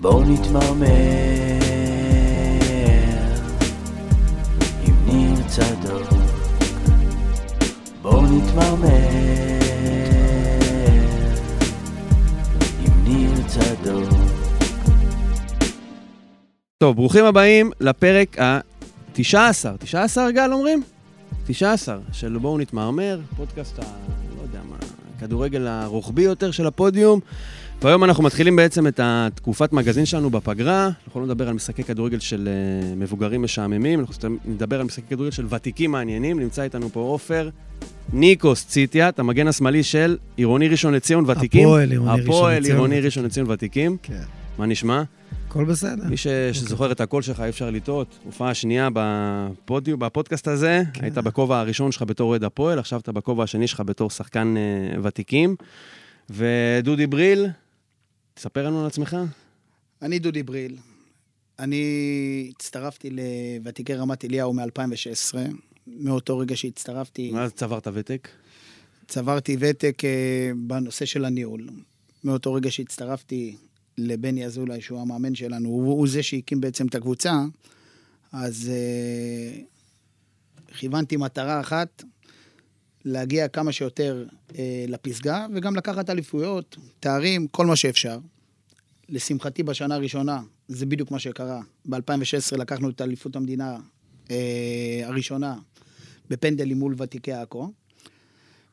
בואו נתמרמר עם ניר צדוק. בואו נתמרמר עם ניר צדוק. טוב, ברוכים הבאים לפרק ה-19, 19 גל אומרים? 19 של בואו נתמרמר, פודקאסט ה... לא יודע מה, הכדורגל הרוחבי יותר של הפודיום. והיום אנחנו מתחילים בעצם את התקופת מגזין שלנו בפגרה. אנחנו לא נדבר על משחקי כדורגל של uh, מבוגרים משעממים, אנחנו נדבר על משחקי כדורגל של ותיקים מעניינים. נמצא איתנו פה עופר ניקוס ציטיאט, המגן השמאלי של עירוני ראשון לציון ותיקים. הפועל עירוני ראשון הפועל לציון עירוני ותיקים. ראשון לציון ותיקים. כן. מה נשמע? הכל בסדר. מי ש... שזוכר את הקול שלך, אי אפשר לטעות. הופעה שנייה בפודיום, בפודקאסט הזה, כן. היית בכובע הראשון שלך בתור אוהד הפועל, עכשיו אתה בכובע השני שלך בתור שחקן אה, ותיקים. ודודי בריל, תספר לנו על עצמך. אני דודי בריל. אני הצטרפתי לוותיקי רמת אליהו מ-2016. מאותו רגע שהצטרפתי, ואז צברת ותק. צברתי ותק אה, בנושא של הניהול. מאותו רגע שהצטרפתי לבני אזולאי, שהוא המאמן שלנו, הוא, הוא זה שהקים בעצם את הקבוצה, אז אה, כיוונתי מטרה אחת, להגיע כמה שיותר אה, לפסגה, וגם לקחת אליפויות, תארים, כל מה שאפשר. לשמחתי, בשנה הראשונה, זה בדיוק מה שקרה. ב-2016 לקחנו את אליפות המדינה אה, הראשונה בפנדלים מול ותיקי עכו,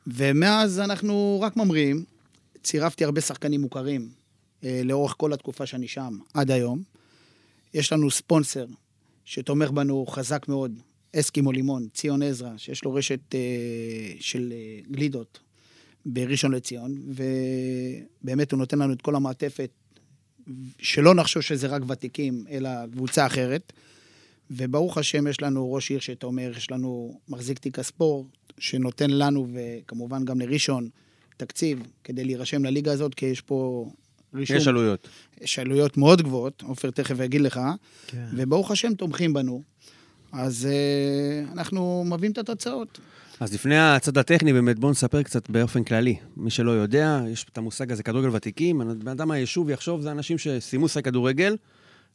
ומאז אנחנו רק ממריאים. צירפתי הרבה שחקנים מוכרים אה, לאורך כל התקופה שאני שם, עד היום. יש לנו ספונסר שתומך בנו חזק מאוד, אסקימו לימון, ציון עזרא, שיש לו רשת אה, של אה, גלידות בראשון לציון, ובאמת הוא נותן לנו את כל המעטפת, שלא נחשוב שזה רק ותיקים, אלא קבוצה אחרת. וברוך השם, יש לנו ראש עיר שתומך, יש לנו מחזיק תיק הספורט, שנותן לנו, וכמובן גם לראשון, תקציב כדי להירשם לליגה הזאת, כי יש פה רישום. יש עלויות. יש עלויות מאוד גבוהות, עופר תכף יגיד לך, כן. וברוך השם תומכים בנו. אז uh, אנחנו מביאים את התוצאות. אז לפני הצד הטכני, באמת, בואו נספר קצת באופן כללי. מי שלא יודע, יש את המושג הזה, כדורגל ותיקים. בן אדם מהיישוב יחשוב, זה אנשים שסיימו לשחק כדורגל,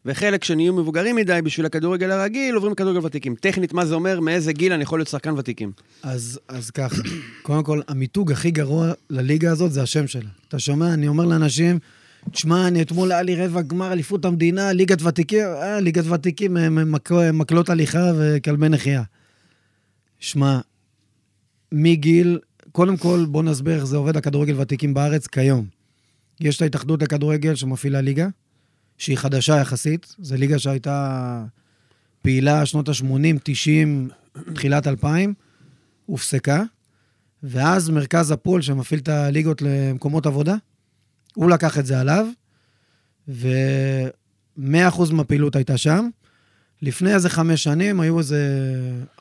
וחלק שנהיו מבוגרים מדי בשביל הכדורגל הרגיל, עוברים לכדורגל ותיקים. טכנית, מה זה אומר? מאיזה גיל אני יכול להיות שחקן ותיקים? אז, אז ככה, קודם כל, המיתוג הכי גרוע לליגה הזאת זה השם שלה. אתה שומע? אני אומר לאנשים, תשמע, אני אתמול היה לי רבע גמר אליפות המדינה, ליגת ותיקים, אה, ליגת ותיקים, מקלות הליכה וכלבי נחייה. שמע, מגיל, קודם כל, בוא נסביר איך זה עובד הכדורגל ותיקים בארץ כיום. יש את ההתאחדות לכדורגל שמפעילה ליגה, שהיא חדשה יחסית, זו ליגה שהייתה פעילה שנות ה-80, 90, תחילת 2000, הופסקה, ואז מרכז הפועל שמפעיל את הליגות למקומות עבודה, הוא לקח את זה עליו, ו-100% מהפעילות הייתה שם. לפני איזה חמש שנים, היו איזה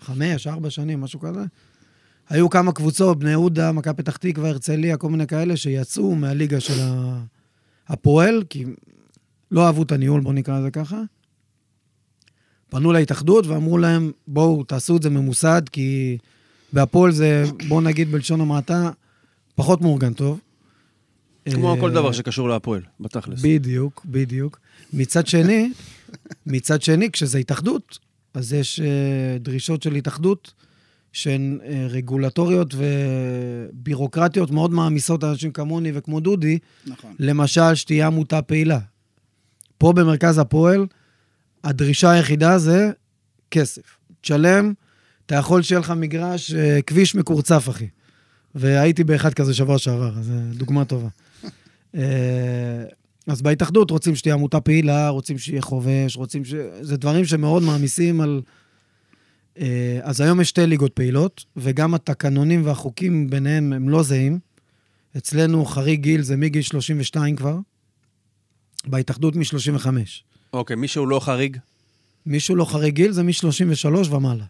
חמש, ארבע שנים, משהו כזה. היו כמה קבוצות, בני יהודה, מכבי פתח תקווה, הרצליה, כל מיני כאלה, שיצאו מהליגה של הפועל, כי לא אהבו את הניהול, בואו נקרא לזה ככה. פנו להתאחדות ואמרו להם, בואו, תעשו את זה ממוסד, כי בהפועל זה, בואו נגיד בלשון המעטה, פחות מאורגן טוב. כמו אה, כל דבר שקשור להפועל, בתכלס. בדיוק, בדיוק. מצד שני, מצד שני, כשזה התאחדות, אז יש אה, דרישות של התאחדות שהן אה, רגולטוריות ובירוקרטיות מאוד מעמיסות אנשים כמוני וכמו דודי, נכון. למשל שתייה עמותה פעילה. פה במרכז הפועל, הדרישה היחידה זה כסף. תשלם, אתה יכול שיהיה לך מגרש, אה, כביש מקורצף, אחי. והייתי באחד כזה שבוע שעבר, אז דוגמה טובה. אה, אז בהתאחדות רוצים שתהיה עמותה פעילה, רוצים שיהיה חובש, רוצים ש... זה דברים שמאוד מעמיסים על... אה, אז היום יש שתי ליגות פעילות, וגם התקנונים והחוקים ביניהם הם לא זהים. אצלנו חריג גיל זה מגיל 32 כבר, בהתאחדות מ-35. אוקיי, מישהו לא חריג? מישהו לא חריג גיל זה מ-33 ומעלה.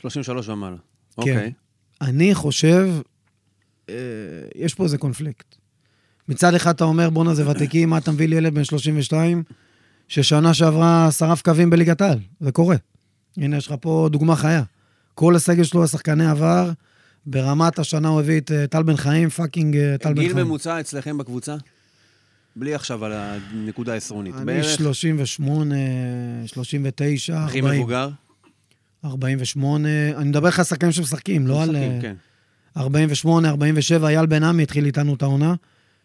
33 ומעלה. כן. אוקיי. אני חושב, אה, יש פה איזה קונפליקט. מצד אחד אתה אומר, בואנה זה ותיקים, מה אתה מביא לי ילד בן 32, ששנה שעברה שרף קווים בליגת העל, זה קורה. הנה, יש לך פה דוגמה חיה. כל הסגל שלו, השחקני עבר, ברמת השנה הוא הביא את אה, טל בן חיים, fucking אה, טל בן גיל חיים. ממוצע אצלכם בקבוצה? בלי עכשיו על הנקודה העשרונית. אני בערך 38, 39, הכי 40. מבוגר. 48, אני מדבר לך על שחקנים שמשחקים, לא על... אה, כן. 48, 47, אייל בן עמי התחיל איתנו את העונה,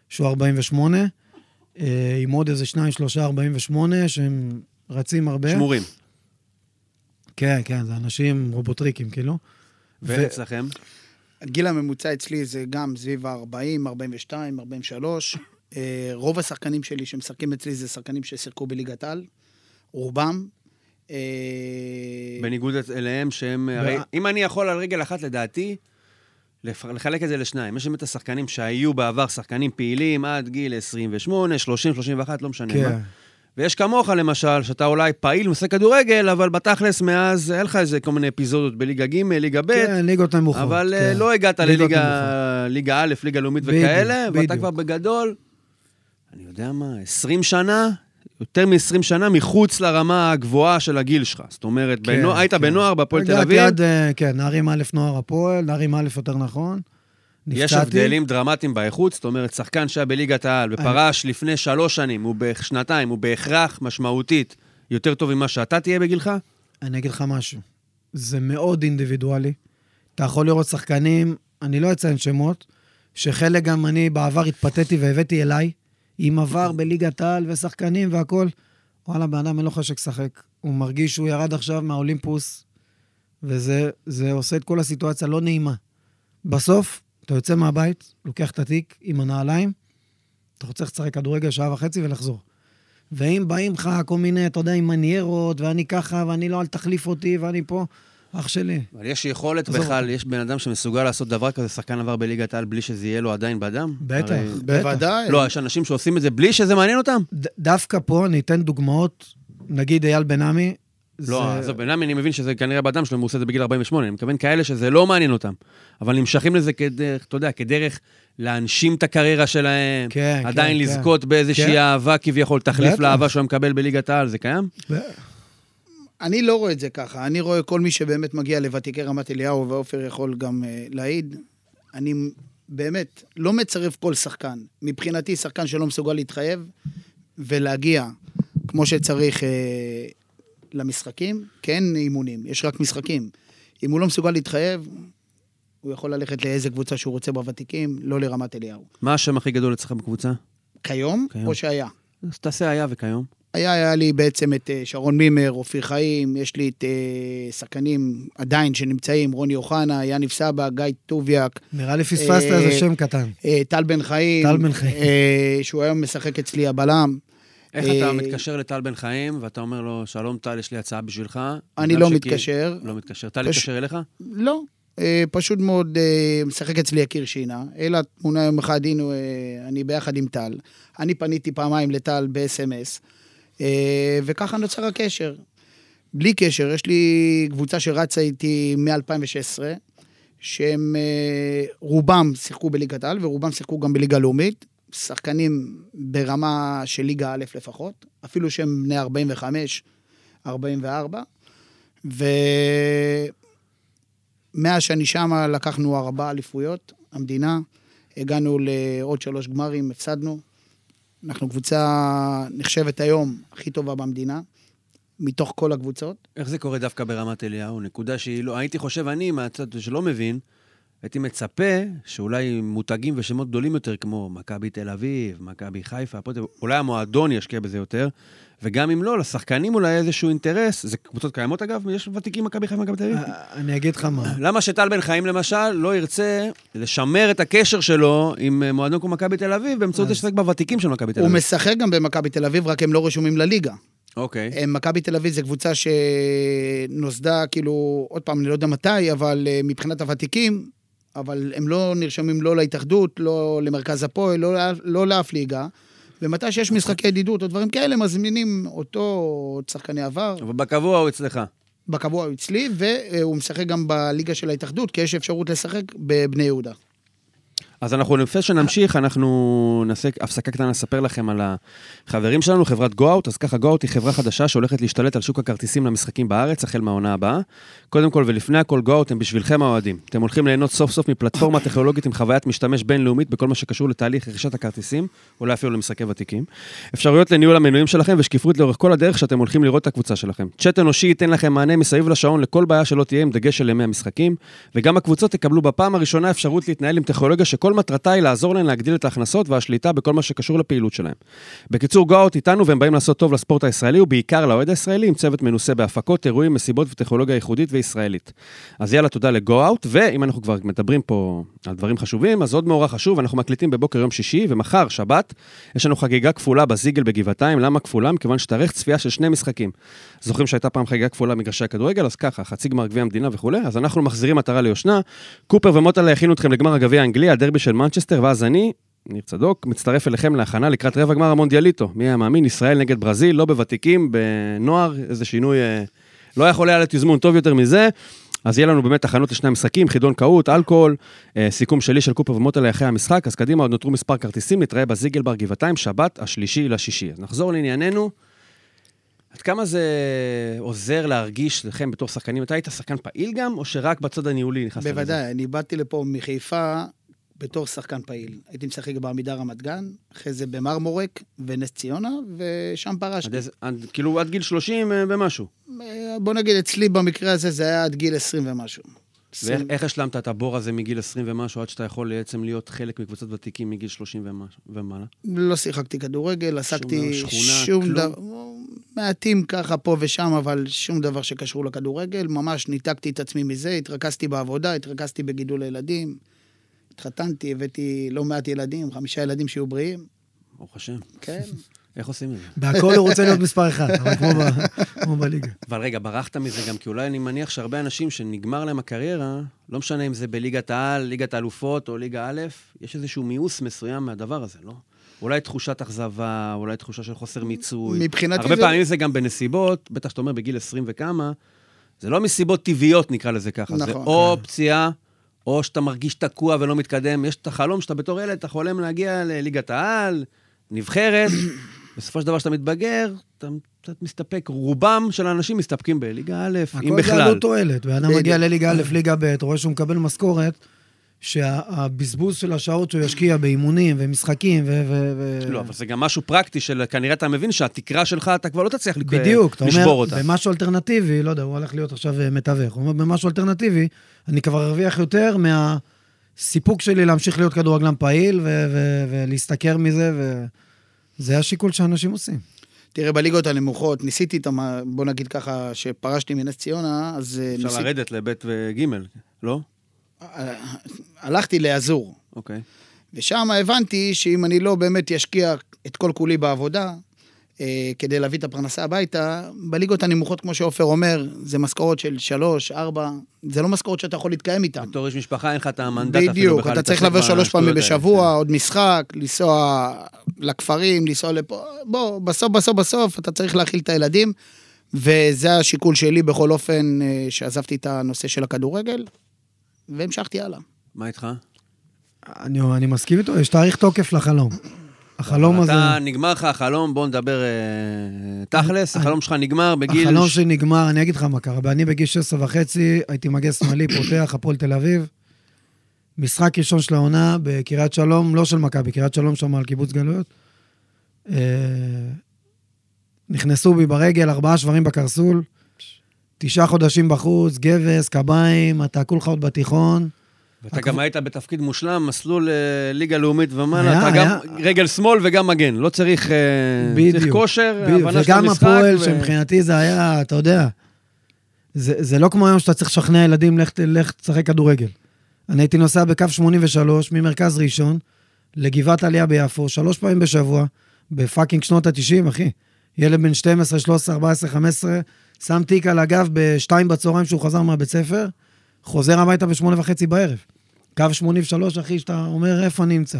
שהוא 48, אה, עם עוד איזה שניים, שלושה, 48, שהם רצים הרבה. שמורים. כן, כן, זה אנשים רובוטריקים, כאילו. ואצלכם? הגיל הממוצע אצלי זה גם סביב ה-40, 42, 43. אה, רוב השחקנים שלי שמשחקים אצלי זה שחקנים ששיחקו בליגת על, רובם. אה, בניגוד אליהם שהם... הרי אם אני יכול על רגל אחת, לדעתי, לחלק את זה לשניים. יש באמת השחקנים שהיו בעבר שחקנים פעילים עד גיל 28, 30, 31, לא משנה מה. כן. ויש כמוך, למשל, שאתה אולי פעיל, משחק כדורגל, אבל בתכלס, מאז, היה לך איזה כל מיני אפיזודות בליגה ג', ליגה ב', כן, ליגות נמוכות. אבל אה, כן. לא הגעת לליגה. ליגה א', ליגה לאומית וכאלה, ואתה. כבר בגדול, אני יודע מה, 20 שנה, יותר מ-20 שנה מחוץ לרמה הגבוהה של הגיל שלך. זאת אומרת, כן, בנוע- היית כן. בנוער בהפועל תל אביב, עד, אה, כן, נערים א' נוער הפועל, נערים א' יותר נכון. יש נפצעתי. הבדלים דרמטיים באיכות, זאת אומרת, שחקן שהיה בליגת העל ופרש לפני שלוש שנים, הוא בשנתיים, הוא בהכרח משמעותית יותר טוב ממה שאתה תהיה בגילך? אני אגיד לך משהו. זה מאוד אינדיבידואלי. אתה יכול לראות שחקנים, אני לא אציין שמות, שחלק גם אני בעבר התפתיתי והבאתי אליי, עם עבר בליגת העל ושחקנים והכול. וואלה, בן אדם אין לו חשק לשחק. הוא מרגיש שהוא ירד עכשיו מהאולימפוס, וזה זה עושה את כל הסיטואציה לא נעימה. בסוף, אתה יוצא מהבית, לוקח את התיק עם הנעליים, אתה רוצה לשחק כדורגל שעה וחצי ולחזור. ואם באים לך כל מיני, אתה יודע, עם מניירות, ואני ככה, ואני לא, אל תחליף אותי, ואני פה, אח שלי. אבל יש יכולת בכלל, יש בן אדם שמסוגל לעשות דבר כזה, שחקן עבר בליגת העל בלי שזה יהיה לו עדיין בדם? בטח, הרי- בטח. בוודאי. לא, יש אנשים שעושים את זה בלי שזה מעניין אותם? ד- דווקא פה אני אתן דוגמאות, נגיד אייל בן עמי. לא, זה- עזוב, בן אני מבין שזה כנראה בדם שלהם, הוא עושה את זה בגיל 48, אני מתכוון כאלה שזה לא מעניין אותם, אבל נמשכים לזה כדרך, אתה יודע, כדרך להנשים את הקריירה שלהם, כן, כן, עדיין כן. לזכות באיזושהי כן. אהבה כביכול, תחליף בטח. לאהבה שהוא מקבל בליגת העל, זה קיים? אני לא רואה את זה ככה. אני רואה כל מי שבאמת מגיע לוותיקי רמת אליהו, ועופר יכול גם uh, להעיד, אני באמת לא מצרף כל שחקן. מבחינתי, שחקן שלא מסוגל להתחייב ולהגיע כמו שצריך uh, למשחקים, כן אימונים, יש רק משחקים. אם הוא לא מסוגל להתחייב, הוא יכול ללכת לאיזה קבוצה שהוא רוצה בוותיקים, לא לרמת אליהו. מה השם הכי גדול אצלך בקבוצה? כיום, כיום. או שהיה? אז תעשה היה וכיום. היה, היה לי בעצם את אה, שרון מימר, אופיר חיים, יש לי את אה, שחקנים עדיין שנמצאים, רוני אוחנה, יניב סבא, גיא טוביאק, נראה לי פספסת אה, איזה שם קטן. טל בן חיים. טל בן חיים. שהוא היום משחק אצלי הבלם. איך אתה מתקשר לטל בן חיים, ואתה אומר לו, שלום טל, יש לי הצעה בשבילך? אני לא מתקשר. לא מתקשר. טל התקשר אליך? לא. פשוט מאוד משחק אצלי יקיר שינה. אלא תמונה יום אחד, הנה, אני ביחד עם טל. אני פניתי פעמיים לטל ב-SMS, וככה נוצר הקשר. בלי קשר, יש לי קבוצה שרצה איתי מ-2016, שהם אה, רובם שיחקו בליגת העל ורובם שיחקו גם בליגה לאומית. שחקנים ברמה של ליגה א' לפחות, אפילו שהם בני 45, 44. ומאז שאני שם לקחנו ארבע אליפויות, המדינה, הגענו לעוד שלוש גמרים, הפסדנו. אנחנו קבוצה נחשבת היום הכי טובה במדינה, מתוך כל הקבוצות. איך זה קורה דווקא ברמת אליהו? נקודה שהיא לא... הייתי חושב, אני, מהצד שלא מבין, הייתי מצפה שאולי מותגים ושמות גדולים יותר, כמו מכבי תל אביב, מכבי חיפה, הפועל אולי המועדון ישקיע בזה יותר, וגם אם לא, לשחקנים אולי איזשהו אינטרס, זה קבוצות קיימות אגב, יש ותיקים מכבי חיפה ומכבי תל אביב. אה, אני אגיד לך מה. למה שטל בן חיים למשל לא ירצה לשמר את הקשר שלו עם אה, מועדון כמו מכבי תל אביב באמצעות זה ששחק בוותיקים של מכבי תל הוא אביב? משחק גם במכבי תל אביב, רק הם לא רשומים לליגה. אוקיי. הם- מכבי תל אביב זו קבוצה שנוסדה, כאילו, עוד פעם, אני לא יודע מתי, אבל אה, מבחינת הוותיקים, אבל הם לא נרשמים לא להתאחדות, לא למרכז הפועל, לא, לא לאף ליגה. ומתי שיש משחקי ידידות או דברים כאלה, מזמינים אותו, שחקני עבר. אבל בקבוע הוא אצלך. בקבוע הוא אצלי, והוא משחק גם בליגה של ההתאחדות, כי יש אפשרות לשחק בבני יהודה. אז אנחנו, לפני שנמשיך, אנחנו נעשה הפסקה קטנה לספר לכם על החברים שלנו, חברת גו-אוט. אז ככה, גו-אוט היא חברה חדשה שהולכת להשתלט על שוק הכרטיסים למשחקים בארץ, החל מהעונה הבאה. קודם כל ולפני הכל, גו-אוט הם בשבילכם האוהדים. אתם הולכים ליהנות סוף סוף מפלטפורמה טכנולוגית עם חוויית משתמש בינלאומית בכל מה שקשור לתהליך רכישת הכרטיסים, אולי אפילו למשחקי ותיקים. אפשרויות לניהול המנויים שלכם ושקיפות לאורך כל הדרך שאתם הולכים לראות את הקבוצה שלכם. מטרתה היא לעזור להן להגדיל את ההכנסות והשליטה בכל מה שקשור לפעילות שלהם. בקיצור, גו-אוט איתנו והם באים לעשות טוב לספורט הישראלי ובעיקר לאוהד הישראלי עם צוות מנוסה בהפקות, אירועים, מסיבות וטכנולוגיה ייחודית וישראלית. אז יאללה, תודה לגו-אוט, ואם אנחנו כבר מדברים פה על דברים חשובים, אז עוד מאורע חשוב, אנחנו מקליטים בבוקר יום שישי, ומחר, שבת, יש לנו חגיגה כפולה בזיגל בגבעתיים. למה כפולה? מכיוון שתארך צפייה של שני משחקים. זוכרים שהייתה פעם חגיגה כפולה במגרשי הכדורגל? אז ככה, חצי גמר גביע המדינה וכולי, אז אנחנו מחזירים מטרה ליושנה. קופר ומוטלה הכינו אתכם לגמר הגביע האנגלי, הדרבי של מנצ'סטר, ואז אני, ניר צדוק, מצטרף אליכם להכנה לקראת רבע גמר המונדיאליטו. מי היה מאמין? ישראל נגד ברזיל, לא בוותיקים, בנוער, איזה שינוי, אה, לא יכול היה לתזמון טוב יותר מזה. אז יהיה לנו באמת הכנות לשני המשחקים, חידון קהוט, אלכוהול, אה, סיכום שלי של קופר ומוטלה אחרי המשחק, אז קדימה, עוד נותרו מספר כרטיסים, נתראה בזיגל בר גבעתיים, שבת, השלישי לשישי. אז נחזור לענייננו. עד כמה זה עוזר להרגיש לכם בתור שחקנים? אתה היית שחקן פעיל גם, או שרק בצד הניהולי נכנסת לזה? בוודאי, אני באתי לפה מחיפה בתור שחקן פעיל. הייתי משחק בעמידה רמת גן, אחרי זה במרמורק ונס ציונה, ושם פרשתי. עד איזה- עד- כאילו עד גיל 30 אה, ומשהו. אה, בוא נגיד, אצלי במקרה הזה זה היה עד גיל 20 ומשהו. ואיך 20 איך השלמת את הבור הזה מגיל 20 ומשהו, עד שאתה יכול בעצם להיות חלק מקבוצת ותיקים מגיל 30 ומשהו- ומעלה? לא שיחקתי כדורגל, עסקתי שום? דבר, מעטים ככה פה ושם, אבל שום דבר שקשור לכדורגל. ממש ניתקתי את עצמי מזה, התרכזתי בעבודה, התרכזתי בגידול הילדים. התחתנתי, הבאתי לא מעט ילדים, חמישה ילדים שיהיו בריאים, ברוך השם. כן. איך עושים את זה? בהכל הוא רוצה להיות מספר אחד, אבל כמו ב- כמו בליגה. אבל רגע, ברחת מזה גם, כי אולי אני מניח שהרבה אנשים שנגמר להם הקריירה, לא משנה אם זה בליגת העל, ליגת האלופות או ליגה א', יש איזשהו מיאוס מסוים מהדבר הזה, לא? אולי תחושת אכזבה, אולי תחושה של חוסר מיצוי. מבחינתי הרבה זה- פעמים זה גם בנסיבות, בטח שאתה אומר בגיל 20 וכמה, זה לא מסיבות טבעיות, נקרא לזה ככה. זה נכון, או כן. פציעה, או שאתה מרגיש תקוע ולא מתקדם. יש את החלום שאתה בתור ילד, אתה חולם להגיע לליגת העל, נבחרת, בסופו של דבר כשאתה מתבגר, אתה קצת מסתפק, רובם של האנשים מסתפקים בליגה א', אם הכל זה בכלל. עלות תועלת. בן אדם בדיוק. מגיע לליגה א', ליגה ב', רואה שהוא מקבל משכורת, שהבזבוז של השעות שהוא ישקיע באימונים ומשחקים ו... ו- ו- לא, אבל זה גם משהו פרקטי של, כנראה אתה מבין שהתקרה שלך, אתה כבר לא תצליח לק- בדיוק, אתה לשבור אומר, אותה. במשהו אלטרנטיבי, לא יודע, הוא הולך להיות עכשיו אה, מתווך, הוא אומר, במשהו אלטרנטיבי, אני כבר ארוויח יותר מהסיפוק שלי להמשיך להיות כדורגלן פעיל ו- ו- ולהשתכר מזה, וזה השיקול שאנשים עושים. תראה, בליגות הנמוכות, ניסיתי את המ... בוא נגיד ככה, שפרשתי מנס ציונה, אז אה, אפשר ניסיתי... לרדת לב' וג', לא? הלכתי לאזור, אוקיי. ושם הבנתי שאם אני לא באמת אשקיע את כל כולי בעבודה, אה, כדי להביא את הפרנסה הביתה, בליגות הנמוכות, כמו שעופר אומר, זה משכורות של שלוש, ארבע, זה לא משכורות שאתה יכול להתקיים איתן. בתור איש משפחה אין לך את המנדט אפילו בדיוק, בכלל אתה צריך לבוא שלוש פעמים. בשבוע, עוד משחק, לנסוע לכפרים, לנסוע לפה, בוא, בסוף, בסוף, בסוף, אתה צריך להאכיל את הילדים, וזה השיקול שלי בכל אופן, אה, שעזבתי את הנושא של הכדורגל, והמשכתי הלאה. מה איתך? אני, אני מסכים איתו, יש תאריך תוקף לחלום. החלום הזה... אתה, נגמר לך החלום, בוא נדבר אה, תכלס, החלום שלך נגמר בגיל... החלום ש- שלי נגמר, אני אגיד לך מה קרה. אני בגיל 16 וחצי, הייתי מגן שמאלי, פותח, הפועל תל אביב. משחק ראשון של העונה בקריית שלום, לא של מכבי, קריית שלום שם על קיבוץ גלויות. אה, נכנסו בי ברגל, ארבעה שברים בקרסול, תשעה חודשים בחוץ, גבס, קביים, אתה כולך עוד בתיכון. ואתה גם היית בתפקיד מושלם, מסלול אה, ליגה לאומית ומעלה, היה, אתה גם היה. רגל שמאל וגם מגן, לא צריך אה, צריך בדיוק. כושר, בדיוק, הבנה של וגם המשחק. הפועל, ו- שמבחינתי זה היה, אתה יודע, זה, זה לא כמו היום שאתה צריך לשכנע ילדים, לך, לך תשחק כדורגל. אני הייתי נוסע בקו 83 ממרכז ראשון לגבעת עלייה ביפו, שלוש פעמים בשבוע, בפאקינג שנות ה-90, אחי. ילד בן 12, 13, 14, 15, שם תיק על הגב בשתיים בצהריים שהוא חזר מהבית ספר, חוזר הביתה בשמונה וחצי בערב. קו 83, אחי, שאתה אומר, איפה אני נמצא?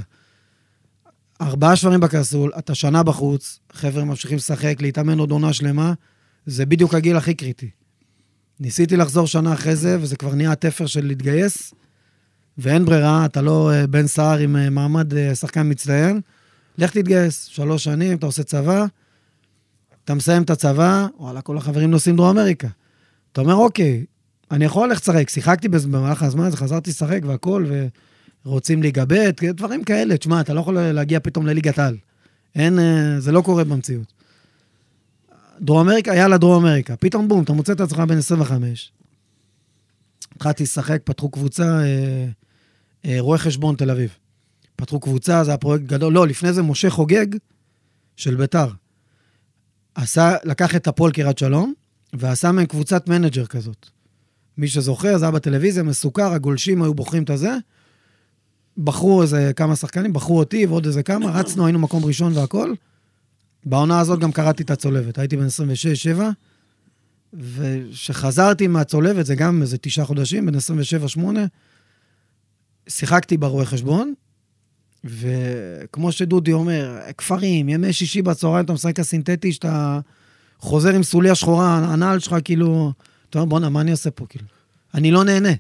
ארבעה שברים בקרסול, אתה שנה בחוץ, חבר'ה ממשיכים לשחק, להתאמן עוד עונה שלמה, זה בדיוק הגיל הכי קריטי. ניסיתי לחזור שנה אחרי זה, וזה כבר נהיה התפר של להתגייס, ואין ברירה, אתה לא אה, בן סער עם אה, מעמד אה, שחקן מצטיין, לך תתגייס, שלוש שנים, אתה עושה צבא, אתה מסיים את הצבא, וואלה, כל החברים נוסעים דרום אמריקה. אתה אומר, אוקיי, אני יכול ללכת לשחק, שיחקתי במהלך הזמן הזה, חזרתי לשחק והכל, ורוצים ליגה ב', דברים כאלה. תשמע, אתה לא יכול להגיע פתאום לליגת על. אין, אה, זה לא קורה במציאות. דרום אמריקה, יאללה, דרום אמריקה. פתאום בום, אתה מוצא את עצמך בן 25. התחלתי לשחק, פתחו קבוצה, אה, אה, רואה חשבון תל אביב. פתחו קבוצה, זה היה פרויקט גדול. לא, לפני זה משה חוגג של ביתר. עשה, לקח את הפועל קריית שלום, ועשה מהם קבוצת מנג'ר כזאת. מי שזוכר, זה היה בטלוויזיה, מסוכר, הגולשים היו בוחרים את הזה. בחרו איזה כמה שחקנים, בחרו אותי ועוד איזה כמה, רצנו, היינו מקום ראשון והכל. בעונה הזאת גם קראתי את הצולבת, הייתי בן 26-7, וכשחזרתי מהצולבת, זה גם איזה תשעה חודשים, בן 27-8, שיחקתי ברואה חשבון, וכמו שדודי אומר, כפרים, ימי שישי בצהריים אתה משחק הסינתטי, שאתה חוזר עם סוליה שחורה, הנעל שלך כאילו, אתה אומר, בואנה, מה אני עושה פה, כאילו? אני לא נהנה.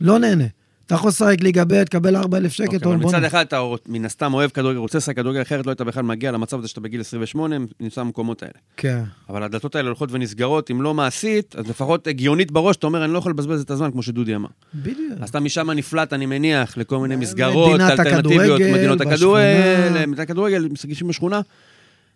לא נהנה. אתה יכול לשחק ליגה ב', תקבל 4,000 שקל, אוקיי, אתה אומר, אבל מצד. אחד אתה מן הסתם אוהב כדורגל, רוצה לשחק כדורגל, אחרת לא היית בכלל מגיע למצב הזה שאתה בגיל 28, נמצא במקומות האלה. כן. אבל הדלתות האלה הולכות ונסגרות, אם לא מעשית, אז לפחות הגיונית בראש, אתה אומר, אני לא יכול לבזבז את הזמן, כמו שדודי אמר. בדיוק. אז אתה משם נפלט, אני מניח, לכל מיני מסגרות אלטרנטיביות, מדינות. הכדורגל, מדינת הכדורגל, משחקים בשכונה.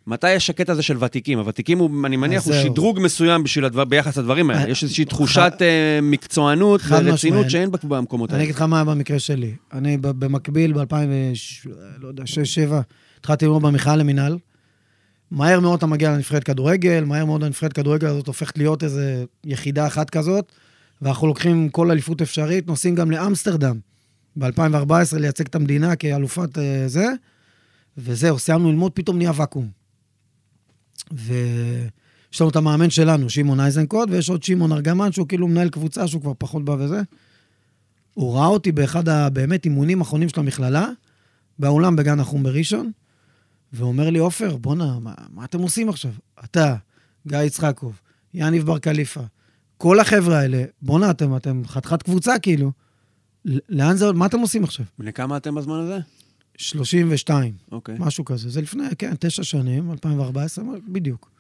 מתי יש הקטע הזה של ותיקים? הוותיקים, הוא, אני מניח, הוא זהו. שדרוג מסוים בשביל הדבר, ביחס לדברים האלה. אה, יש איזושהי תחושת אה, מקצוענות ורצינות. שאין במקומות אני האלה. אגיד לך מה במקרה שלי. אני במקביל, ב-2000, לא יודע, 6-7, התחלתי ללמוד במכללה למינהל. מהר מאוד אתה מגיע לנבחרת כדורגל, מהר מאוד הנבחרת כדורגל הזאת הופכת להיות איזו יחידה אחת כזאת, ואנחנו לוקחים כל אליפות אפשרית, נוסעים גם לאמסטרדם ב-2014 לייצג את המדינה כאלופת אה, זה, וזהו, סיימנו ללמוד, פתאום נהיה ואקום. ויש לנו את המאמן שלנו, שמעון אייזנקוט, ויש עוד שמעון ארגמן, שהוא כאילו מנהל קבוצה, שהוא כבר פחות בא וזה. הוא ראה אותי באחד הבאמת אימונים האחרונים של המכללה, באולם בגן החום בראשון, ואומר לי, עופר, בואנה, מה, מה אתם עושים עכשיו? אתה, גיא יצחקוב, יניב בר קליפה, כל החבר'ה האלה, בואנה, אתם, אתם חתיכת קבוצה, כאילו. לאן זה, מה אתם עושים עכשיו? בני כמה אתם בזמן הזה? 32, אוקיי. משהו כזה. זה לפני, כן, תשע שנים, 2014, בדיוק.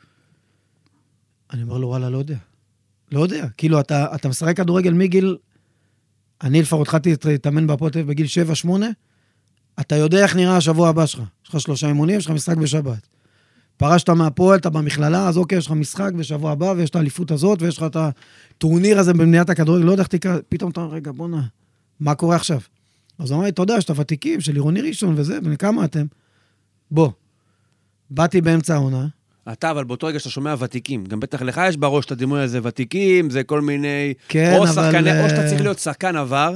אני אומר לו, וואלה, לא יודע. לא יודע. כאילו, אתה, אתה משחק כדורגל מגיל... אני לפחות התחלתי להתאמן בהפועל תל אביב בגיל 7-8, אתה יודע איך נראה השבוע הבא שלך. יש לך שלושה אימונים, יש לך משחק בשבת. פרשת מהפועל, אתה במכללה, אז אוקיי, יש לך משחק בשבוע הבא, ויש את האליפות הזאת, ויש לך את הטורניר הזה במדינת הכדורגל, לא יודע איך תקרא, פתאום אתה אומר, רגע, בואנה, מה קורה עכשיו? אז הוא אמר לי, אתה יודע, יש את הוותיקים של עירוני ראשון וזה, בני כמה אתם? בוא. באתי באמצע העונה, אתה, אבל באותו רגע שאתה שומע ותיקים, גם בטח לך יש בראש את הדימוי הזה, ותיקים, זה כל מיני... כן, או אבל, שחקני, או שאתה אה, צריך להיות שחקן עבר,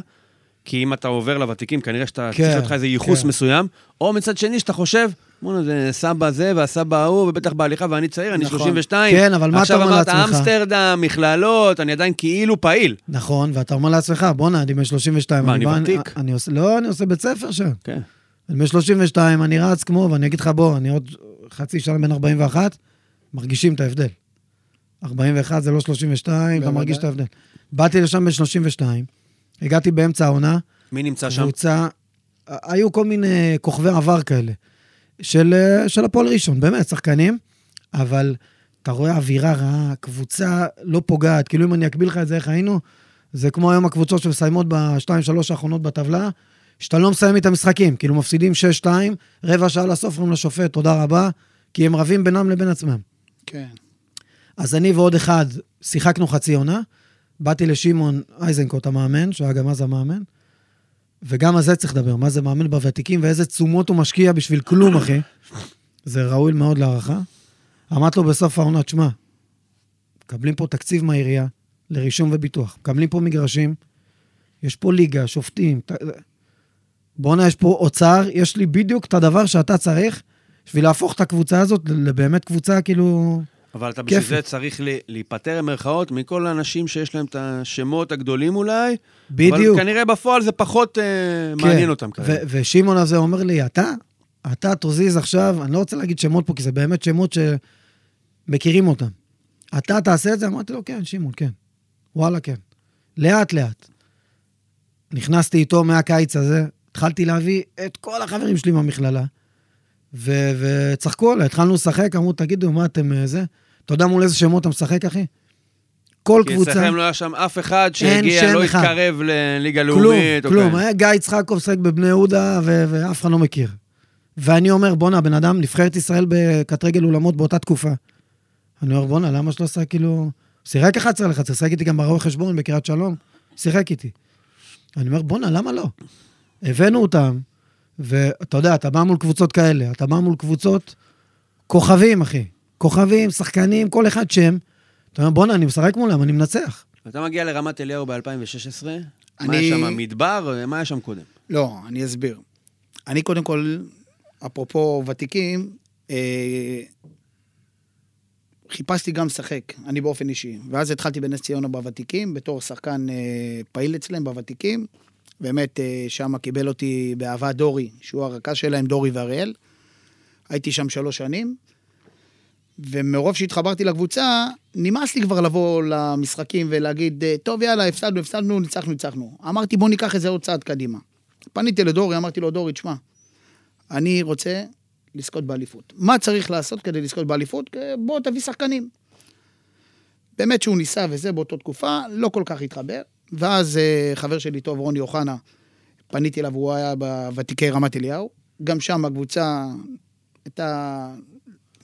כי אם אתה עובר לוותיקים, כנראה שאתה כן, צריך להיות לך איזה ייחוס כן. מסוים, או מצד שני, שאתה חושב, בוא'נה, זה סבא זה והסבא ההוא, ובטח בהליכה, ואני צעיר, אני נכון. 32. כן, אבל מה אתה אומר עכשיו לעצמך? אמרת אמסטרדם, מכללות, אני עדיין כאילו פעיל. נכון, ואתה אומר לעצמך, בואנה, אני בן 32. מה, אני ותיק? אני עושה, לא, אני עושה בית ספר שם. כן. אני בן 32, אני רץ כמו, ואני אגיד לך, בוא, אני עוד חצי שנה בן 41, מרגישים את ההבדל. 41 זה לא 32, אתה. מרגיש את ההבדל. באתי לשם בן 32, הגעתי באמצע העונה, מי נמצא שם? קבוצה, היו כל מיני כוכבי עבר כאלה, של, אה, של הפועל ראשון, באמת, שחקנים, אבל אתה רואה אווירה רעה, קבוצה לא פוגעת, כאילו אם אני אקביל לך את זה, איך היינו, זה כמו היום הקבוצות שמסיימות בשתיים, שלוש האחרונות בטבלה, שאתה לא מסיים את המשחקים, כאילו מפסידים 6-2, רבע שעה לסוף אומרים לשופט, תודה רבה, כי הם רבים בינם לבין עצמם. כן. אז אני ועוד אחד שיחקנו חצי עונה, באתי לשמעון אייזנקוט, המאמן, שהיה גם אז המאמן, וגם על זה צריך לדבר, מה זה מאמן בוותיקים ואיזה תשומות הוא משקיע בשביל כלום, אחי. זה ראוי מאוד להערכה. אמרתי לו בסוף העונה, תשמע, מקבלים פה תקציב מהעירייה לרישום וביטוח, מקבלים פה מגרשים, יש פה ליגה, שופטים, ת... בואנה, יש פה אוצר, יש לי בדיוק את הדבר שאתה צריך בשביל להפוך את הקבוצה הזאת לבאמת קבוצה, כאילו... אבל אתה בשביל. זה צריך להיפטר במרכאות מכל האנשים שיש להם את השמות הגדולים אולי. בדיוק. אבל כנראה בפועל זה פחות אה, כן. מעניין אותם כרגע. ושמעון הזה אומר לי, אתה, אתה תזיז עכשיו, אני לא רוצה להגיד שמות פה, כי זה באמת שמות שמכירים אותם. אתה תעשה את זה? אמרתי לו, כן, שמעון, כן. וואלה, כן. לאט-לאט. נכנסתי איתו מהקיץ הזה, התחלתי להביא את כל החברים שלי מהמכללה, ו- וצחקו עליי, התחלנו לשחק, אמרו, תגידו, מה אתם אה, זה? אתה יודע מול איזה שמות אתה משחק, אחי? כל כי קבוצה... אצלכם לא היה שם אף אחד שהגיע, לא אחד. התקרב לליגה כלום, לאומית. או כלום. כאלה. היה גיא יצחקוב משחק בבני יהודה, ו- ואף אחד לא מכיר. ואני אומר, בואנה, בן אדם, נבחרת ישראל בקט רגל אולמות באותה תקופה. אני אומר, בואנה, למה שלא עשה כאילו... שיחק 11 על 11, שיחק איתי גם ברואה חשבון בקריית שלום, שיחק איתי. אני אומר, בואנה, למה לא? הבאנו אותם, ואתה יודע, אתה בא מול קבוצות כאלה, אתה בא מול קבוצות כוכבים, אחי. כוכבים, שחקנים, כל אחד שם. אתה אומר, בואנה, אני משחק מולם, אני מנצח. אתה מגיע לרמת אליהו ב-2016, מה אני- היה שם, מדבר? מה היה שם קודם? לא, אני אסביר. אני קודם כל, אפרופו ותיקים, אה, חיפשתי גם לשחק, אני באופן אישי. ואז התחלתי בנס ציונה בוותיקים, בתור שחקן אה, פעיל אצלם בוותיקים. באמת, אה, שם קיבל אותי באהבה דורי, שהוא הרכז שלהם, דורי ואריאל. הייתי שם שלוש שנים, ומרוב שהתחברתי לקבוצה, נמאס לי כבר לבוא למשחקים ולהגיד, אה, טוב, יאללה, הפסדנו, הפסדנו, ניצחנו, ניצחנו. אמרתי, בוא ניקח את זה עוד צעד קדימה. פניתי לדורי, אמרתי לו, דורי, תשמע, אני רוצה לזכות באליפות. מה צריך לעשות כדי לזכות באליפות? אה, בוא תביא שחקנים. באמת שהוא ניסה וזה באותה תקופה, לא כל כך התחבר. ואז אה, חבר שלי טוב, רוני אוחנה, פניתי אליו, הוא היה בוותיקי רמת אליהו. גם שם הקבוצה הייתה,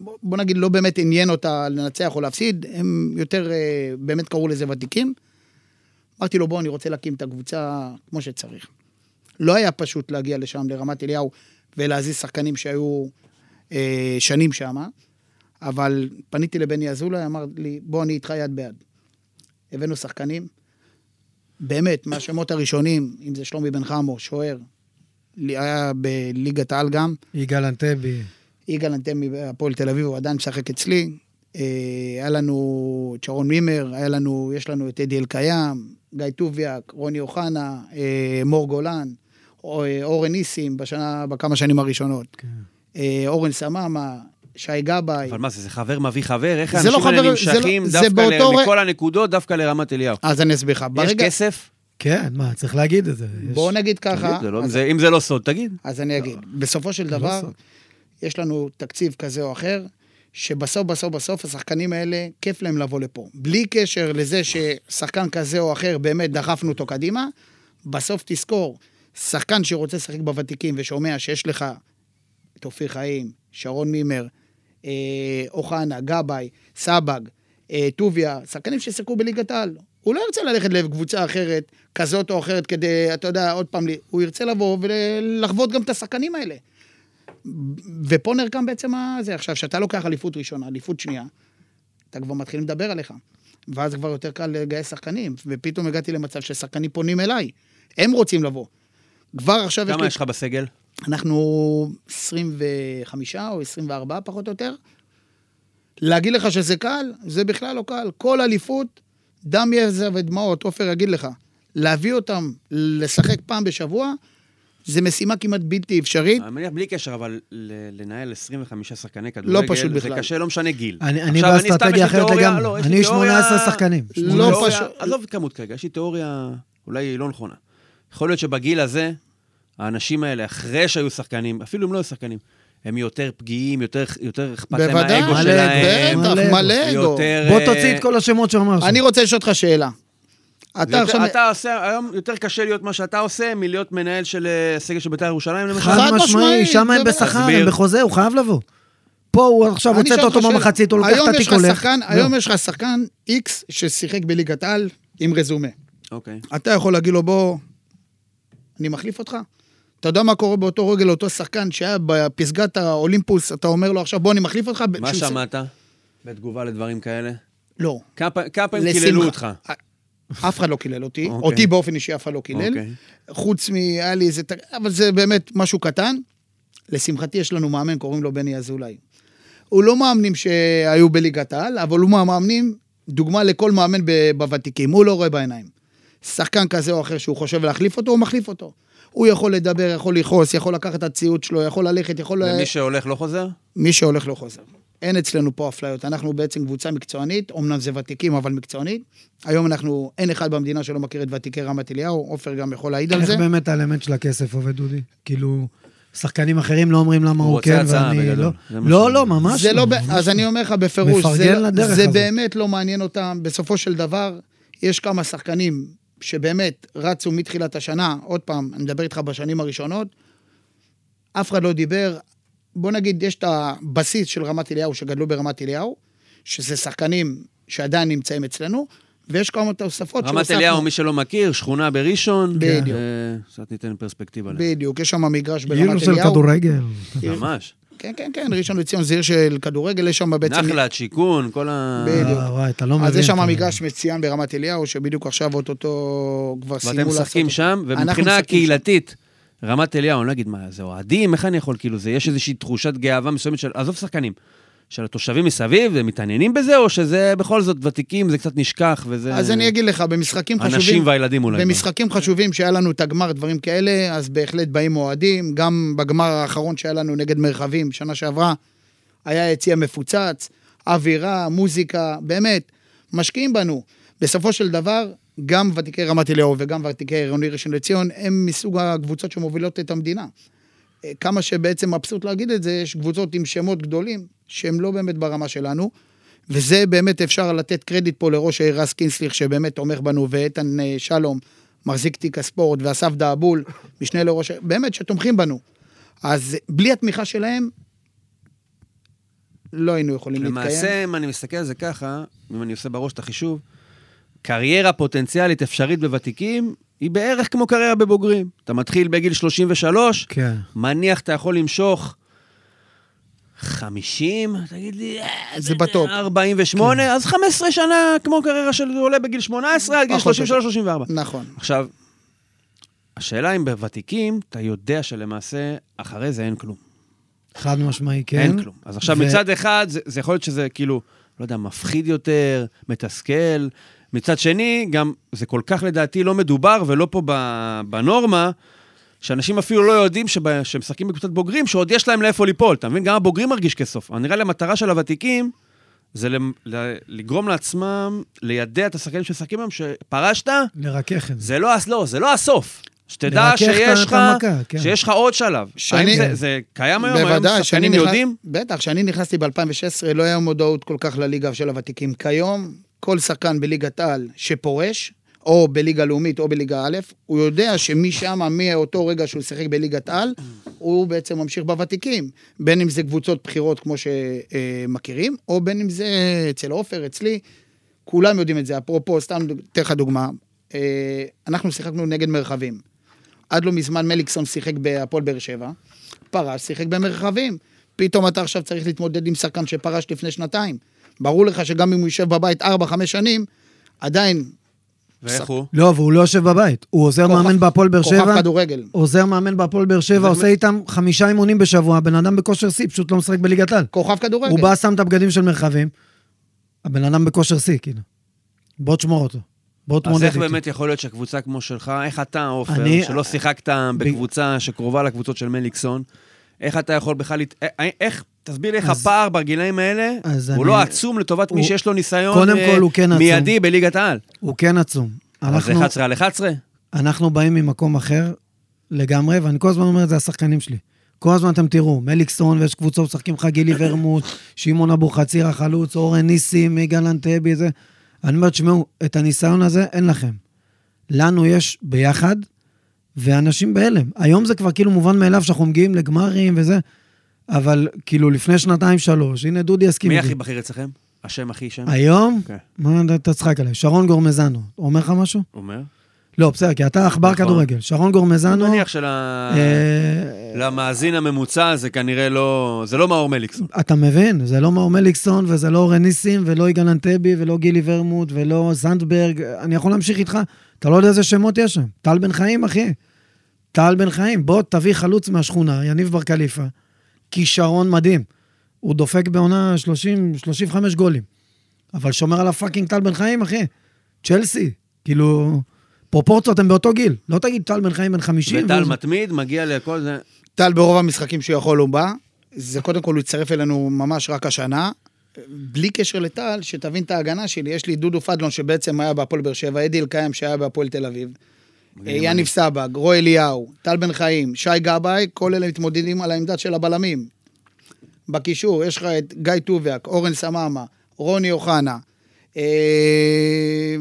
בוא נגיד, לא באמת עניין אותה לנצח או להפסיד, הם יותר אה, באמת קראו לזה ותיקים. אמרתי לו, בוא, אני רוצה להקים את הקבוצה כמו שצריך. לא היה פשוט להגיע לשם, לרמת אליהו, ולהזיז שחקנים שהיו אה, שנים שם, אבל פניתי לבני אזולאי, אמר לי, בוא, אני איתך יד ביד. הבאנו שחקנים, באמת, מהשמות הראשונים, אם זה שלומי בן חמו, שוער, היה בליגת העל גם, יגאל אנטבי. יגאל אנטמי בהפועל תל אביב, הוא עדיין משחק אצלי. אה, היה לנו את שרון מימר, היה לנו, יש לנו את אדי אלקיים, גיא טוביאק, רוני אוחנה, אה, מור גולן, אה, אורן ניסים בשנה, בכמה שנים הראשונות. כן. אורן סממה, שי גבאי. אבל מה זה, זה חבר מביא חבר? איך זה האנשים לא האלה חבר, לא- נמשכים זה דווקא באותו ל- ר- מכל הנקודות, דווקא לרמת אליהו? אז אני אסביר לך. יש. כסף? כן, מה, צריך להגיד את זה. יש- בואו נגיד תגיד, ככה, זה לא- אז- זה- אם זה לא סוד, תגיד. אז אני אגיד. בסופו של לא דבר, סוד. יש לנו תקציב כזה או אחר, שבסוף, בסוף, בסוף, השחקנים האלה, כיף להם לבוא לפה. בלי קשר לזה ששחקן כזה או אחר, באמת דחפנו אותו קדימה, בסוף תזכור, שחקן שרוצה לשחק בוותיקים ושומע שיש לך את אופיר חיים, שרון מימר, אוחנה, גבאי, סבג, אה, טוביה, שחקנים ששיחקו בליגת העל. הוא לא ירצה ללכת לקבוצה אחרת, כזאת או אחרת, כדי, אתה יודע, עוד פעם, הוא ירצה לבוא ולחוות גם את השחקנים האלה. ופה נרקם בעצם הזה. עכשיו, כשאתה לוקח אליפות ראשונה, אליפות שנייה, אתה כבר מתחילים לדבר עליך. ואז כבר יותר קל לגייס שחקנים. ופתאום הגעתי למצב ששחקנים פונים אליי. הם רוצים לבוא. כבר עכשיו יש כמה לי... יש לך בסגל? אנחנו 25 או 24 פחות או יותר. להגיד לך שזה קל? זה בכלל לא קל. כל אליפות, דם יזע ודמעות, עופר יגיד לך. להביא אותם לשחק פעם בשבוע, זה משימה כמעט בלתי אפשרית. אני מניח בלי קשר, אבל לנהל 25 שחקני כדורגל, פשוט זה בכלל. קשה, לא משנה גיל. אני באסטרטגיה אחרת לגמרי. לא, אני תיאוריה- 18 שחקנים. לא תיאוריה- פשוט. עזוב כמות כרגע, יש לי תיאוריה, אולי לא נכונה. יכול להיות שבגיל הזה, האנשים האלה, אחרי שהיו שחקנים, אפילו אם לא היו שחקנים, הם יותר פגיעים, יותר, יותר אכפת להם מהאגו מלא שלהם. בטח, מלא אגו. יותר... בוא אה, תוציא את כל השמות שאמר שם. אני רוצה לשאול אותך שאלה. אתה עכשיו... אתה עושה, היום יותר קשה להיות מה שאתה עושה, מלהיות מנהל של אה, סגל של בית"ר ירושלים, למשל. חד משמעי, שם הם בשכר. הם בחוזה, הוא חייב לבוא. פה הוא עכשיו הוצאת אותו. במחצית, הוא לוקח היום את יש התיק לך הולך. היום יש לך שחקן איקס ששיחק בליגת העל עם רזומה. אוקיי. אתה יכול להגיד לו, בוא, אני מחליף אותך? אתה יודע מה קורה באותו רגע לאותו שחקן שהיה בפסגת האולימפוס, אתה אומר לו עכשיו, בוא, אני מחליף אותך? מה שמעת בתגובה לדברים כאלה? לא. כמה פעמים-. קיללו אותך? אף אחד לא קילל אותי, אוקיי. אותי באופן אישי אף אחד לא קילל. אוקיי. חוץ מ... היה לי איזה... אבל זה באמת משהו קטן. לשמחתי יש לנו מאמן, קוראים לו בני אזולאי. הוא לא מאמנים שהיו בליגת העל, אבל הוא מהמאמנים, דוגמה לכל מאמן ב- בוותיקים, הוא לא רואה בעיניים. שחקן כזה או אחר שהוא חושב להחליף אותו, הוא מחליף אותו. הוא יכול לדבר, יכול לכעוס, יכול לקחת את הציוד שלו, יכול ללכת, יכול... ומי שהולך לא חוזר? מי שהולך לא חוזר. אין אצלנו פה אפליות. אנחנו בעצם קבוצה מקצוענית, אמנם זה ותיקים, אבל מקצוענית. היום אנחנו, אין אחד במדינה שלא מכיר את ותיקי רמת אליהו, עופר גם יכול להעיד על איך זה. באמת האלמנט של הכסף עובד, דודי? כאילו, שחקנים אחרים לא אומרים למה הוא הוא כן ואני. לא. זה מה לא, שהוא- לא, ממש לא, ב- ממש אז אני אומר לך בפירוש, מפרגן זה, לדרך זה הזאת. באמת לא מעניין אותם. בסופו של דבר, יש כמה שחקנים שבאמת רצו מתחילת השנה, עוד פעם, אני מדבר איתך בשנים הראשונות, אף אחד לא דיבר, בוא נגיד, יש את הבסיס של רמת אליהו שגדלו ברמת אליהו, שזה שחקנים שעדיין נמצאים אצלנו, ויש כמה תוספות רמת אליהו, מי שלא מכיר, שכונה בראשון. בדיוק. אה, קצת ניתן פרספקטיבה. בדיוק, יש שם מגרש ברמת אליהו. כדורגל. ממש. כן, כן, כן, ראשון לציון זה עיר של כדורגל, יש שם בעצם... נחלת, שיכון, כל ה... בדיוק. אה, וואי, אתה לא מבין. אז יש שם מגרש מצוין ברמת אליהו, שבדיוק עכשיו אוטוטו כבר סיימו ואתם לעשות... משחקים אותו. שם, אנחנו ומבחינה משחקים קהילתית, רמת אליהו, אני לא אגיד מה, זה אוהדים, איך אני יכול, כאילו, זה, יש איזושהי תחושת גאווה מסוימת של, עזוב שחקנים, של התושבים מסביב, הם מתעניינים בזה, או שזה בכל זאת ותיקים, זה קצת נשכח, וזה... אז אני אגיד לך, במשחקים חשובים... הנשים והילדים אולי. במשחקים חשובים שהיה לנו את הגמר, דברים כאלה, אז בהחלט באים אוהדים. גם בגמר האחרון שהיה לנו נגד מרחבים, שנה שעברה, היה יציע מפוצץ, אווירה, מוזיקה, באמת, משקיעים בנו. בסופו של דבר, גם ותיקי רמת אליהו וגם ותיקי עירוני ראשון לציון, הם מסוג הקבוצות שמובילות את המדינה. אה, כמה שבעצם מבסוט להגיד את זה, יש קבוצות עם שמות גדולים, שהם לא באמת ברמה שלנו. וזה באמת אפשר לתת קרדיט פה לראש העיר רז קינסליך, שבאמת תומך בנו, ואיתן אה, שלום, מחזיק תיק הספורט, ואסף דאבול, משנה לראש העיר, באמת שתומכים בנו. אז בלי התמיכה שלהם, לא היינו יכולים להתקיים. למעשה, אם אני מסתכל על זה ככה, אם אני עושה בראש את החישוב, קריירה פוטנציאלית אפשרית בוותיקים, היא בערך כמו קריירה בבוגרים. אתה מתחיל בגיל 33, כן. מניח אתה יכול למשוך 50, תגיד לי, אה, זה בטופ. 48, אז 15 שנה כמו קריירה של עולה בגיל 18 עד גיל פחות או 33-34. נכון. עכשיו, השאלה אם בוותיקים, אתה יודע שלמעשה, אחרי זה אין כלום. חד משמעי, כן. אין כלום. אז עכשיו, ו- מצד אחד, זה, זה יכול להיות שזה כאילו, לא יודע, מפחיד יותר, מתסכל. מצד שני, גם זה כל כך לדעתי לא מדובר, ולא פה ב- בנורמה, שאנשים אפילו לא יודעים שב- שהם משחקים בקבוצת בוגרים, שעוד יש להם לאיפה ליפול. אתה מבין? גם הבוגרים מרגיש כסוף. נראה לי המטרה של הוותיקים, זה למ- ל- לגרום לעצמם, לידע את השחקנים שמשחקים היום, שפרשת, לרכך את זה. זה לא, לא, זה לא הסוף. שתדע שיש לך, כן. שיש לך עוד שלב. שאני- האם זה, זה קיים היום? היום בוודאי, שחקנים נכנס- יודעים? בטח, כשאני נכנסתי ב-2016, לא היה מודעות כל כך לליגה של הוותיקים. כיום, כל שחקן בליגת העל שפורש, או בליגה לאומית או בליגה א', הוא יודע שמשם, מאותו רגע שהוא שיחק בליגת העל, הוא בעצם ממשיך בוותיקים. בין אם זה קבוצות בחירות כמו שמכירים, או בין אם זה אצל עופר, אצלי, כולם יודעים את זה. אפרופו, סתם אתן לך דוגמה, אה, אנחנו שיחקנו נגד מרחבים. עד לא מזמן מליקסון שיחק בהפועל באר שבע, פרש, שיחק במרחבים. פתאום אתה עכשיו צריך להתמודד עם שחקן שפרש לפני שנתיים. ברור לך שגם אם הוא יושב בבית 4-5 שנים, עדיין ואיך הוא? לא, והוא לא יושב בבית. הוא עוזר כוכב- מאמן בהפועל באר כוכב שבע. כדורגל. עוזר מאמן בהפועל באר שבע, עושה איתם חמישה אימונים בשבוע, הבן אדם בכושר שיא, פשוט לא משחק בליגת העל. כוכב כדורגל. הוא בא, שם את הבגדים של מרחבים, הבן אדם בכושר שיא, כאילו. בוא תשמור אותו. בוא אז תמודד איך איתו. באמת יכול להיות שקבוצה כמו שלך, איך אתה, עופר, שלא שיחקת בקבוצה שקרובה לקבוצות של מליקסון, איך אתה יכול בכלל, להת- אה, איך, תסביר לי איך אז- הפער בגילאים האלה, אז הוא אני- לא עצום לטובת מי הוא- שיש לו ניסיון קודם אה, כל הוא כן עצום. מיידי בליגת העל. הוא כן עצום. אבל זה אנחנו- 11 על 11? אנחנו באים ממקום אחר לגמרי, ואני כל הזמן אומר את זה השחקנים שלי. כל הזמן אתם תראו, מליקסון, ויש קבוצות משחקים לך גילי ורמוט, שמעון אבוחציר החלוץ, אורן ניסים, יגאל אנטבי, זה. אני אומר, תשמעו, את הניסיון הזה אין לכם. לנו יש ביחד, ואנשים בהלם. היום זה כבר כאילו מובן מאליו שאנחנו מגיעים לגמרים וזה, אבל כאילו לפני שנתיים, שלוש, הנה דודי יסכים מי. הכי בכיר אצלכם? השם הכי שם? היום? כן. מה אתה תצחק עליי? שרון גורמזנו. אומר לך משהו? אומר? לא, בסדר, כי אתה עכבר נכון. כדורגל. שרון גורמזנו... אני מניח של אה, הממוצע זה כנראה לא, זה לא מאור מליקסון. אתה מבין, זה לא מאור מליקסון, וזה לא אורן ניסים, ולא יגאל אנטבי, ולא גילי ורמוט, ולא זנדברג. אני יכול להמשיך איתך, אתה לא יודע איזה שמות יש שם. טל בן חיים, אחי. טל בן חיים, בוא תביא חלוץ מהשכונה, יניב בר כליפה. כישרון מדהים. הוא דופק בעונה 30, 35 גולים. אבל שומר על הפאקינג טל בן חיים, אחי. צ'לסי. כאילו, פרופורציות הם באותו גיל. לא תגיד טל בן חיים בן 50. וטל והוא- מתמיד, מגיע לכל זה. טל ברוב המשחקים שהוא יכול הוא בא. זה קודם כל, הוא הצטרף אלינו ממש רק השנה. בלי קשר לטל, שתבין את ההגנה שלי, יש לי דודו פדלון שבעצם היה בהפועל באר שבע, אדי אלקיים שהיה בהפועל תל אביב, יניב סבג, רוי אליהו, טל בן חיים, שי גבאי, כל אלה מתמודדים על העמדה של הבלמים. בקישור, יש לך את גיא טוביאק, אורן סממה, רוני אוחנה, אה,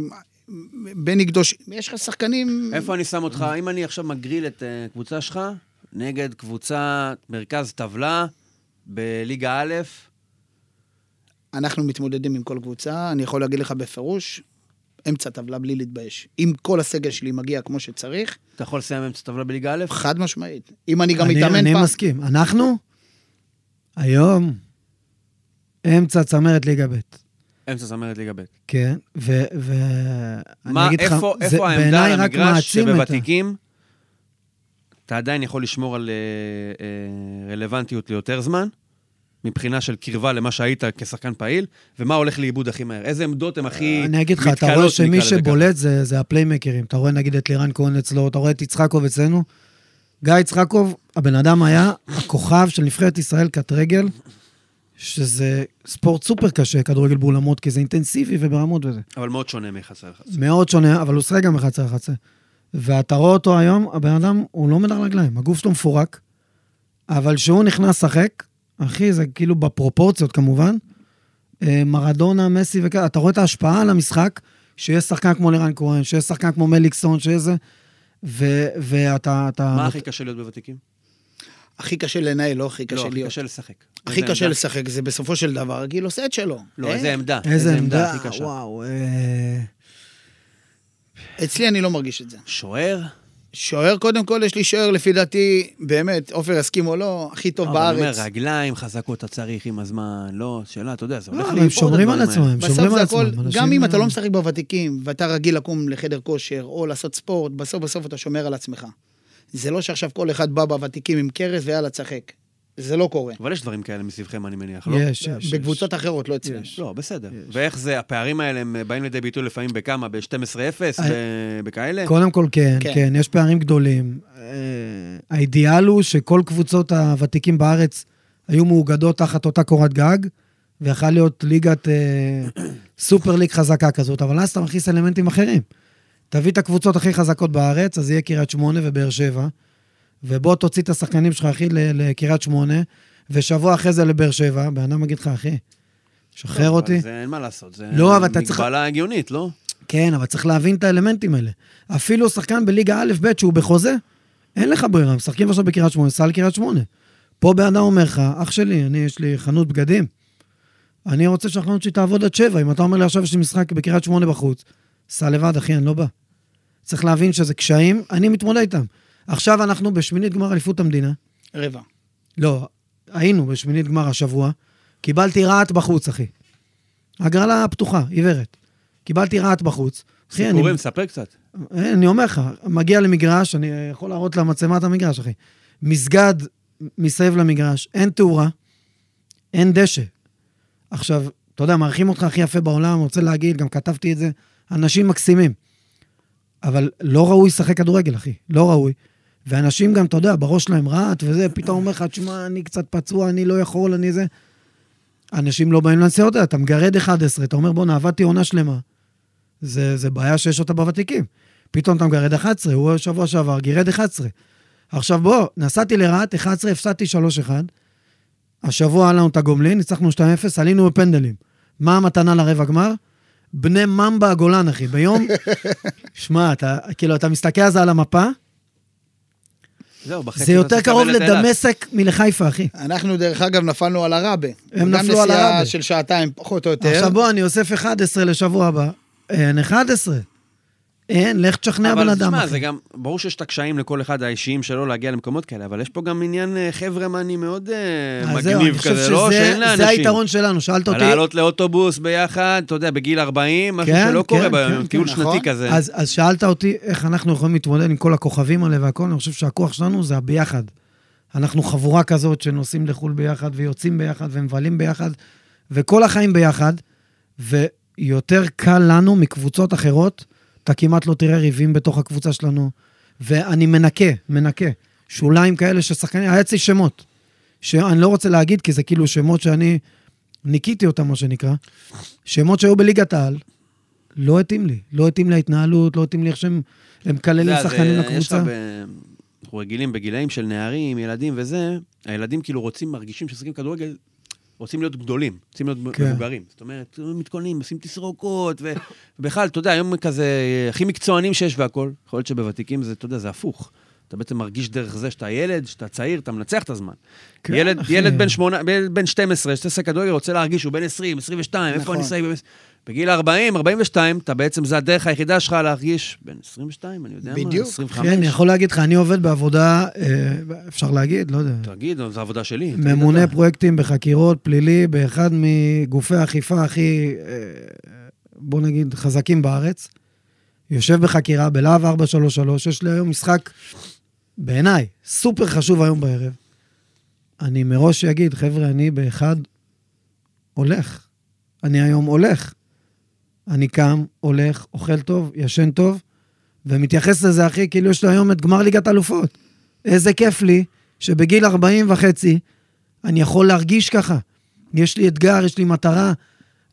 בני קדוש, יש לך שחקנים... איפה אני שם אותך? אם אני עכשיו מגריל את אה, קבוצה שלך נגד קבוצה מרכז טבלה בליגה א', אנחנו מתמודדים עם כל קבוצה, אני יכול להגיד לך בפירוש, אמצע טבלה בלי להתבייש. אם כל הסגל שלי מגיע כמו שצריך, אתה יכול לסיים אמצע טבלה בליגה א'? חד משמעית. אם אני גם אני- מתאמן אני פעם... מסכים. אנחנו, היום, אמצע צמרת ליגה ב'. אמצע צמרת ליגה ב'. כן, ו... ו... מה, אני אגיד לך, איפה, זה איפה העמדה בעיניי על רק המגרש מעצים את ה- שבוותיקים אתה עדיין יכול לשמור על אה, אה, רלוונטיות ליותר זמן, מבחינה של קרבה למה שהיית כשחקן פעיל, ומה הולך לאיבוד הכי מהר? איזה עמדות הן הכי אני אגיד לך, אתה רואה שמי? שבולט זה, זה הפליימקרים. אתה רואה נגיד את לירן כהן אצלו, אתה רואה את יצחקוב אצלנו. גיא יצחקוב, הבן אדם היה הכוכב של נבחרת ישראל קט רגל, שזה ספורט סופר קשה, כדורגל באולמות, כי זה אינטנסיבי וברמות וזה. אבל מאוד שונה מחסר לחצר. מאוד שונה, אבל הוא שחק גם בחצר לחצר. ואתה רואה אותו היום, הבן אדם, הוא לא מדר רגליים, הגוף שלו מפורק, אבל כשהוא נכנס לשחק, אחי, זה כאילו בפרופורציות כמובן, אה, מרדונה, מסי וכאלה, אתה רואה את ההשפעה על המשחק, שיש שחקן כמו לירן כהן, שיש שחקן כמו מליקסון, שיש זה, ו- ואתה... אתה... מה הכי קשה להיות בוותיקים? הכי קשה לנהל, לא הכי לא, קשה הכי להיות. קשה לשחק. הכי קשה עמדה? לשחק, זה בסופו של דבר גיל עושה את שלו. לא, אה, איזה עמדה? איזה עמדה, הכי קשה? וואו. אה, אצלי אני לא מרגיש את זה. שוער? שוער, קודם כל, יש לי שוער, לפי דעתי, באמת, עופר יסכים או לא, הכי טוב אני בארץ. אומר, רגליים חזקות אתה צריך עם הזמן, לא, שאלה, אתה יודע, זה הולך לא, הם שומרים על. עצמם, הם שומרים על הכל, עצמם. גם אנשים, אם אתה אה, לא משחק בוותיקים, ואתה רגיל לקום לחדר כושר, או לעשות ספורט, בסוף בסוף אתה שומר על עצמך. זה לא שעכשיו כל אחד בא בוותיקים עם קרס ויאללה, תשחק. זה לא קורה. אבל יש דברים כאלה מסביבכם, אני מניח, לא? יש, יש. בקבוצות אחרות, לא אצלנו. יש. לא, בסדר. ואיך זה, הפערים האלה הם באים לידי ביטוי לפעמים בכמה? ב-12-0? אה, בכאלה? קודם כל כן, כן. כן, יש פערים גדולים. אה, האידיאל הוא שכל קבוצות הוותיקים בארץ היו מאוגדות תחת אותה קורת גג, ויכול להיות ליגת אה, סופר ליג חזקה כזאת, אבל אז אתה מכניס אלמנטים אחרים. תביא את הקבוצות הכי חזקות בארץ, אז יהיה קריית שמונה ובאר שבע, ובוא תוציא את השחקנים שלך, אחי, לקריית שמונה, ושבוע אחרי זה לבאר שבע, בן אדם יגיד לך, אחי, שחרר טוב, אותי. זה אין מה לעשות, זה לא, אתה צריך- מגבלה הגיונית, לא? כן, אבל צריך להבין את האלמנטים האלה. אפילו שחקן בליגה א'-ב' שהוא בחוזה, אין לך ברירה, משחקים עכשיו בקריית שמונה, סע לקריית שמונה. פה בן אדם אומר לך, אח שלי, אני, יש לי חנות בגדים, אני רוצה שהחנות שלי תעבוד עד שבע. אם אתה אומר לי עכשיו יש לי משחק בקריית שמונה בחוץ, סע לבד, אחי, אני לא בא. צריך להבין שזה קשיים, אני מתמודד איתם. עכשיו אנחנו בשמינית גמר אליפות המדינה. רבע. לא, היינו בשמינית גמר השבוע, קיבלתי רהט בחוץ, אחי. הגרלה פתוחה, עיוורת. קיבלתי רהט בחוץ. אחי, אני, סיפורים, ספר קצת. אה, אני אומר לך, מגיע למגרש, אני יכול להראות למצלמה את המגרש, אחי. מסגד מסביב למגרש, אין תאורה, אין דשא. עכשיו, אתה יודע, מארחים אותך הכי יפה בעולם, רוצה להגיד, גם כתבתי את זה, אנשים מקסימים. אבל לא ראוי לשחק כדורגל, אחי, לא ראוי. ואנשים גם, אתה יודע, בראש שלהם רהט וזה, פתאום אומר לך, תשמע, אני קצת פצוע, אני לא יכול, אני זה. אנשים לא באים לנסיעות האלה, אתה מגרד 11, אתה אומר, בואנה, עבדתי עונה שלמה. זה, זה בעיה שיש אותה בוותיקים. פתאום אתה מגרד 11, הוא שבוע שעבר גירד 11. עכשיו בוא, נסעתי לרהט, 11, הפסדתי 3-1. השבוע היה לנו את הגומלין, ניצחנו 2-0, עלינו בפנדלים. מה המתנה לרבע גמר? בני ממבה הגולן, אחי. ביום... שמע, אתה, כאילו, אתה מסתכל על זה על המפה, זהו, בחצי זה יותר קרוב. לדמשק מלחיפה, אחי. אנחנו, דרך אגב, נפלנו על הרבה. הם נפלו על גם הרבה. נסיעה של שעתיים, פחות או יותר. עכשיו בוא, אני אוסף 11 לשבוע הבא. אין 11. אין, לך תשכנע בן אבל אדם, תשמע, אחי. זה גם, ברור שיש את הקשיים לכל אחד האישיים שלו להגיע למקומות כאלה, אבל יש פה גם עניין אה, חברמני מאוד אה, מגניב כזה, לא? שאין לאנשים. זה היתרון שלנו, שאלת אותי. לעלות לאוטובוס ביחד, אתה יודע, בגיל 40, משהו כן, שלא כן, קורה ביום, כן, טיול כן, שנתי נכון. כזה. אז, אז שאלת אותי איך אנחנו יכולים להתמודד עם כל הכוכבים האלה והכל, אני חושב שהכוח שלנו זה הביחד. אנחנו חבורה כזאת שנוסעים לחו"ל ביחד ויוצאים ביחד ומבלים ביחד, וכל החיים ביחד, ויותר קל לנו מקבוצות אחרות, אתה כמעט לא תראה ריבים בתוך הקבוצה שלנו, ואני מנקה, מנקה. שוליים כאלה של שחקנים, היה אצלי שמות. שאני לא רוצה להגיד, כי זה כאילו שמות שאני ניקיתי אותם, מה שנקרא. שמות שהיו בליגת העל, לא התאים לי. לא התאים לי ההתנהלות, לא התאים לי איך שהם הם מקללים שחקנים לקבוצה. ב- אנחנו רגילים בגילאים של נערים, ילדים וזה, הילדים כאילו רוצים, מרגישים שמשחקים כדורגל, רוצים להיות גדולים, רוצים להיות כן. מבוגרים. זאת אומרת, מתכוננים, עושים תסרוקות, ובכלל, אתה יודע, היום כזה, הכי מקצוענים שיש והכול. יכול להיות שבוותיקים זה, אתה יודע, זה הפוך. אתה בעצם מרגיש דרך זה שאתה ילד, שאתה צעיר, אתה מנצח את הזמן. כן, ילד, אחי. ילד בן, שמונה, ילד בן 12, שעושה כדורגל, רוצה להרגיש, הוא בן 20, 22, איפה נכון. אני אסיים? בגיל 40, 42, אתה בעצם, זה הדרך היחידה שלך להרגיש בן 22, אני יודע מה, בדיוק. 25. כן, אני יכול להגיד לך, אני עובד בעבודה, אה, אפשר להגיד, לא יודע. תגיד, זו עבודה שלי. תגיד ממונה אתה. פרויקטים בחקירות פלילי באחד מגופי האכיפה הכי, אה, בוא נגיד, חזקים בארץ. יושב בחקירה בלהב 433, יש לי היום משחק, בעיניי, סופר חשוב היום בערב. אני מראש אגיד, חבר'ה, אני באחד הולך. אני היום הולך. אני קם, הולך, אוכל טוב, ישן טוב, ומתייחס לזה, אחי, כאילו יש לי היום את גמר ליגת האלופות. איזה כיף לי שבגיל 40 וחצי אני יכול להרגיש ככה. יש לי אתגר, יש לי מטרה.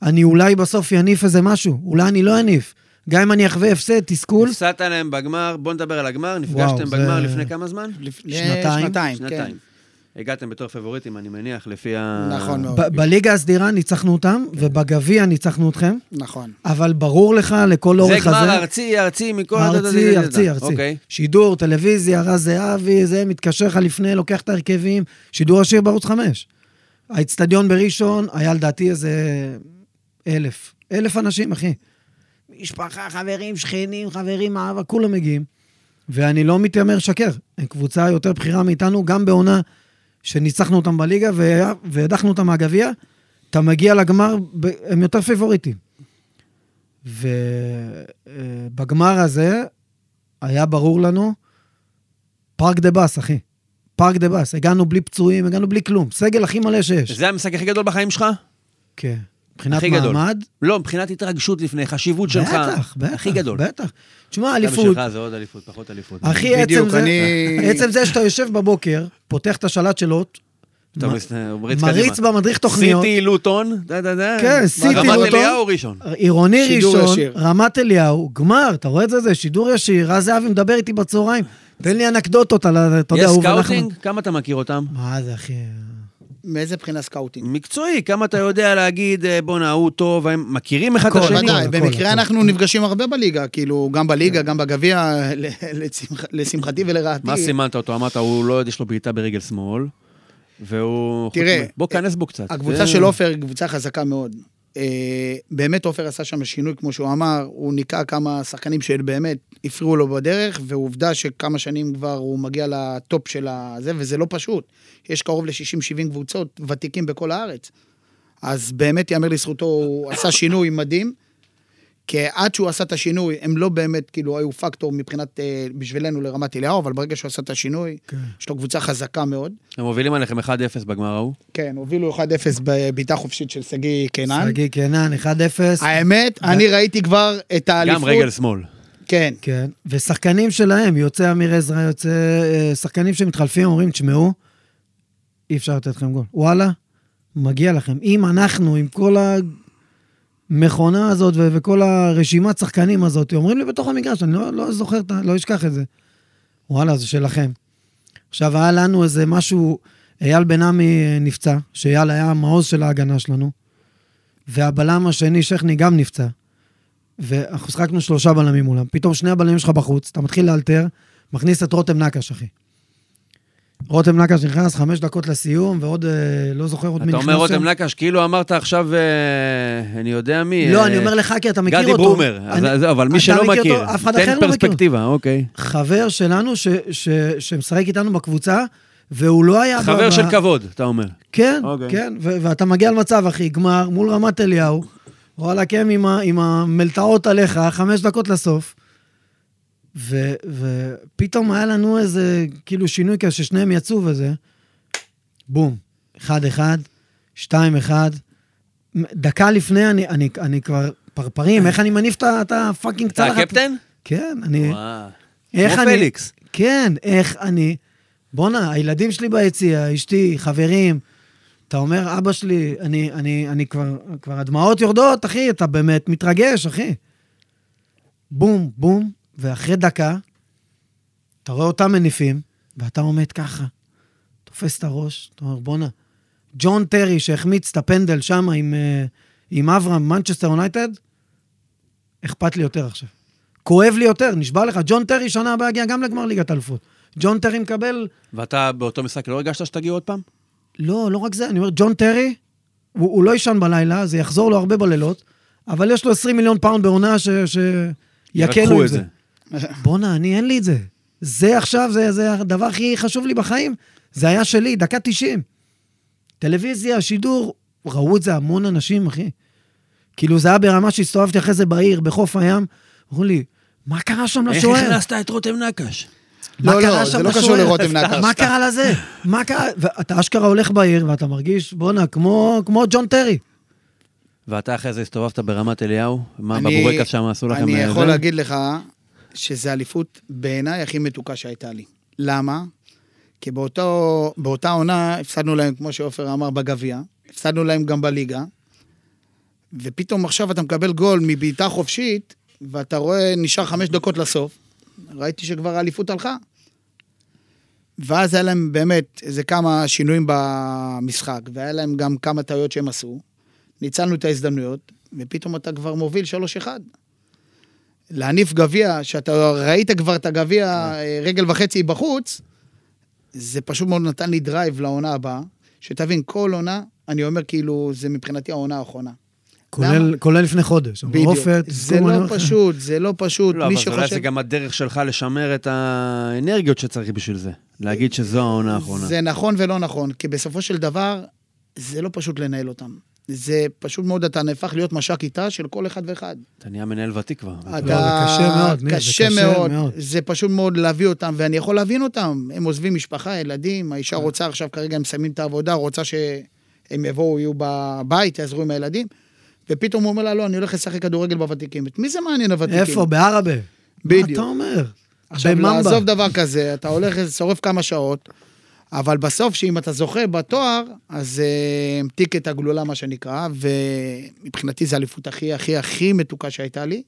אני אולי בסוף יניף איזה משהו, אולי אני לא אניף. גם אם אני אחווה הפסד, תסכול, הפסדת להם בגמר, בוא נדבר על הגמר, וואו, נפגשתם זה- בגמר לפני כמה זמן? לפני שנתיים. שנתיים, כן. הגעתם בתור פבוריטים, אני מניח, לפי ה... נכון מאוד. ב- בליגה הסדירה ניצחנו אותם, ובגביע ניצחנו אתכם, נכון. אבל ברור לך לכל זה אורך גמר הזה... ארצי, ארצי, מכל... ארצי, ארצי, ארצי. אוקיי. שידור, טלוויזיה, רז זהבי, זה, מתקשר לך לפני, לוקח את ההרכבים, שידור ישיר בערוץ 5. האצטדיון בראשון היה לדעתי איזה אלף. אלף אנשים, אחי. משפחה, חברים, שכנים, חברים, אהבה, כולם מגיעים. ואני לא מתיימר לשקר. הם קבוצה יותר בכירה מאיתנו, גם בעונה שניצחנו אותם בליגה והדחנו אותם מהגביע, אתה מגיע לגמר, הם יותר פיבוריטים. ובגמר הזה היה ברור לנו, park the bus, אחי. park the bus. הגענו בלי פצועים, הגענו בלי כלום. סגל הכי מלא שיש. זה המשחק הכי גדול בחיים שלך? כן. מבחינת הכי גדול. מעמד, לא, מבחינת התרגשות לפני, חשיבות שלך. בטח, בטח. הכי גדול. בטח. תשמע, גם אליפות, שלך זה עוד אליפות, פחות אליפות. אחי, עצם זה, אני- עצם זה שאתה יושב בבוקר, פותח את השלט שלו, אתה מ- מריץ. במדריך תוכניות, סיטי לוטון, דה דה דה. כן, סיטי רמת לוטון. אליהו ראשון. עירוני ראשון, ישיר. רמת אליהו, גמר, אתה רואה את זה? זה שידור ישיר, רז זהבי מדבר איתי בצהריים, תן לי אנקדוטות על ה... אתה יודע, יש הוא ונחמן. סקאוטינג? כמה אתה מכיר אותם? מה זה, אחי? מאיזה בחינה סקאוטינג? מקצועי, כמה אתה יודע להגיד, אה, בואנה, הוא טוב, הם מכירים אחד את השני? הכל, במקרה. אנחנו נפגשים הרבה בליגה, כאילו, גם בליגה, גם בגביע, לשמחתי ולרעתי. מה סימנת אותו? אמרת, הוא לא יודע, יש לו בעיטה ברגל שמאל, והוא... תראה, בוא, כנס בו קצת. הקבוצה של עופר היא קבוצה חזקה מאוד. אה, באמת עופר עשה שם שינוי, כמו שהוא אמר, הוא ניקה כמה שחקנים שבאמת הפריעו לו בדרך, ועובדה שכמה שנים כבר הוא מגיע לטופ של הזה, וזה לא פשוט. יש קרוב ל-60-70 קבוצות ותיקים בכל הארץ. אז באמת יאמר לזכותו, הוא עשה שינוי מדהים. כי עד שהוא עשה את השינוי, הם לא באמת, כאילו, היו פקטור מבחינת, אה, בשבילנו לרמת אליהו, אבל ברגע שהוא עשה את השינוי, כן. יש לו קבוצה חזקה מאוד. הם מובילים עליכם 1-0 בגמר ההוא. כן, הובילו 1-0 בבעיטה חופשית של שגיא קינן. שגיא קנן, 1-0. האמת, אני ראיתי כבר את האליפות. גם רגל שמאל. כן. כן, ושחקנים שלהם, יוצא אמיר עזרא, יוצא... אה, שחקנים שמתחלפים, אומרים, תשמעו, אי אפשר לתת לכם גול. וואלה, מגיע לכם. אם אנחנו, עם כל המכונה הזאת ו- וכל הרשימת שחקנים הזאת, אומרים לי בתוך המגרש, אני לא, לא זוכר, לא אשכח את זה. וואלה, זה שלכם. עכשיו, היה לנו איזה משהו, אייל בן עמי אה, נפצע, שאייל היה המעוז של ההגנה שלנו, והבלם השני, שכני, גם נפצע. ואנחנו שחקנו שלושה בלמים מולם. פתאום שני הבלמים שלך בחוץ, אתה מתחיל לאלתר, מכניס את רותם נקש, אחי. רותם נקש נכנס חמש דקות לסיום, ועוד, אה, לא זוכר עוד מי אתה נכנס אומר שם. רותם נקש, כאילו אמרת עכשיו, אה, אני יודע מי. לא, אה, אני אומר לך, כי אתה מכיר גדי אותו. אני- אז- אבל מי אתה שלא מכיר אותו, אף אחד תן אחר לא מכיר. פרספקטיבה, אוקיי. חבר שלנו ש, ש, שמשחק איתנו בקבוצה, והוא לא היה... חבר של כבוד, אתה אומר. כן, אוקיי. כן, ו- ואתה מגיע למצב, אחי, גמר מול רמת אליהו, וואלה, כן, עם, עם המלטעות עליך, חמש דקות לסוף, ו- ופתאום היה לנו איזה, כאילו, שינוי כזה ששניהם יצאו וזה, בום, אחד אחד, שתיים אחד, דקה לפני אני, אני, אני כבר פרפרים, איך אני מניף את הפאקינג אתה צלחת? הקפטן? כן, אני... וואו. איך אני... פליקס. כן, איך אני בואנה, הילדים שלי ביציע, אשתי, חברים. אתה אומר, אבא שלי, אני, אני, אני כבר, כבר הדמעות יורדות, אחי, אתה באמת מתרגש, אחי. בום, בום, ואחרי דקה, אתה רואה אותם מניפים, ואתה עומד ככה, תופס את הראש, אתה אומר, בואנה, ג'ון טרי שהחמיץ את הפנדל שם עם, אה, עם אברהם, מנצ'סטר יונייטד, אכפת לי יותר עכשיו. כואב לי יותר, נשבע לך, ג'ון טרי שנה הבאה יגיע גם לגמר ליגת אלופות. ג'ון טרי מקבל ואתה באותו משחק לא הרגשת שתגיעו עוד פעם? לא, לא רק זה, אני אומר, ג'ון טרי, הוא, הוא לא יישן בלילה, זה יחזור לו הרבה בלילות, אבל יש לו 20 מיליון פאונד בעונה ש... ש... יקלו את זה. בואנה, אני אין לי את זה. זה עכשיו, זה, זה הדבר הכי חשוב לי בחיים. זה היה שלי, דקה 90. טלוויזיה, שידור, ראו את זה המון אנשים, אחי. כאילו, זה היה ברמה שהסתובבתי אחרי זה בעיר, בחוף הים, אמרו לי, מה קרה שם איך לשוער? הכנסת את רותם נקש? מה לא, קרה לא, שם זה לא קשור? לרותם נקש. מה קרה לזה? מה קרה? ואתה אשכרה הולך בעיר ואתה מרגיש, בואנה, כמו, כמו ג'ון טרי. ואתה אחרי זה הסתובבת ברמת אליהו? מה, בבורקס שם עשו לכם... אני אה, יכול? להגיד לך שזו אליפות בעיניי הכי מתוקה שהייתה לי. למה? כי באותו, באותה עונה הפסדנו להם, כמו שעופר אמר, בגביע, הפסדנו להם גם בליגה, ופתאום עכשיו אתה מקבל גול מבעיטה חופשית, ואתה רואה, נשאר חמש דקות לסוף, ראיתי שכבר האליפות הלכה. ואז היה להם באמת איזה כמה שינויים במשחק, והיה להם גם כמה טעויות שהם עשו. ניצלנו את ההזדמנויות, ופתאום אתה כבר מוביל 3-1. להניף גביע, שאתה ראית כבר את הגביע אה, רגל וחצי בחוץ, זה פשוט מאוד נתן לי drive לעונה הבאה. שתבין, כל עונה, אני אומר כאילו, זה מבחינתי העונה האחרונה. כולל, כולל לפני חודש. בדיוק. רופת, זה אני לא לך. פשוט, זה לא פשוט. לא, מי אבל אולי שחושב... זה גם הדרך שלך לשמר את האנרגיות שצריך בשביל זה. להגיד שזו העונה האחרונה. זה נכון ולא נכון, כי בסופו של דבר, זה לא פשוט לנהל אותם. זה פשוט מאוד, אתה נהפך להיות מש"ק כיתה של כל אחד ואחד. אתה נהיה מנהל ותיק כבר. אתה... לא, זה קשה מאוד, ניר, זה קשה קשה מאוד. מאוד. זה פשוט מאוד להביא אותם, ואני יכול להבין אותם. הם עוזבים משפחה, ילדים, האישה רוצה עכשיו, כרגע הם מסיימים את העבודה, רוצה שהם יבואו, יהיו בבית, יעזרו עם הילדים, ופתאום הוא אומר לה, לא, אני הולך לשחק כדורגל בוותיקים. את מי זה מעניין הוותיקים? איפה? בעראבה. בדיוק. מה אתה אומר? עכשיו, בממבה. לעזוב דבר כזה, אתה הולך, שורף כמה שעות, אבל בסוף, שאם אתה זוכה בתואר, אז אה, המתיק את הגלולה, מה שנקרא, ומבחינתי זו האליפות הכי, הכי, הכי מתוקה שהייתה לי.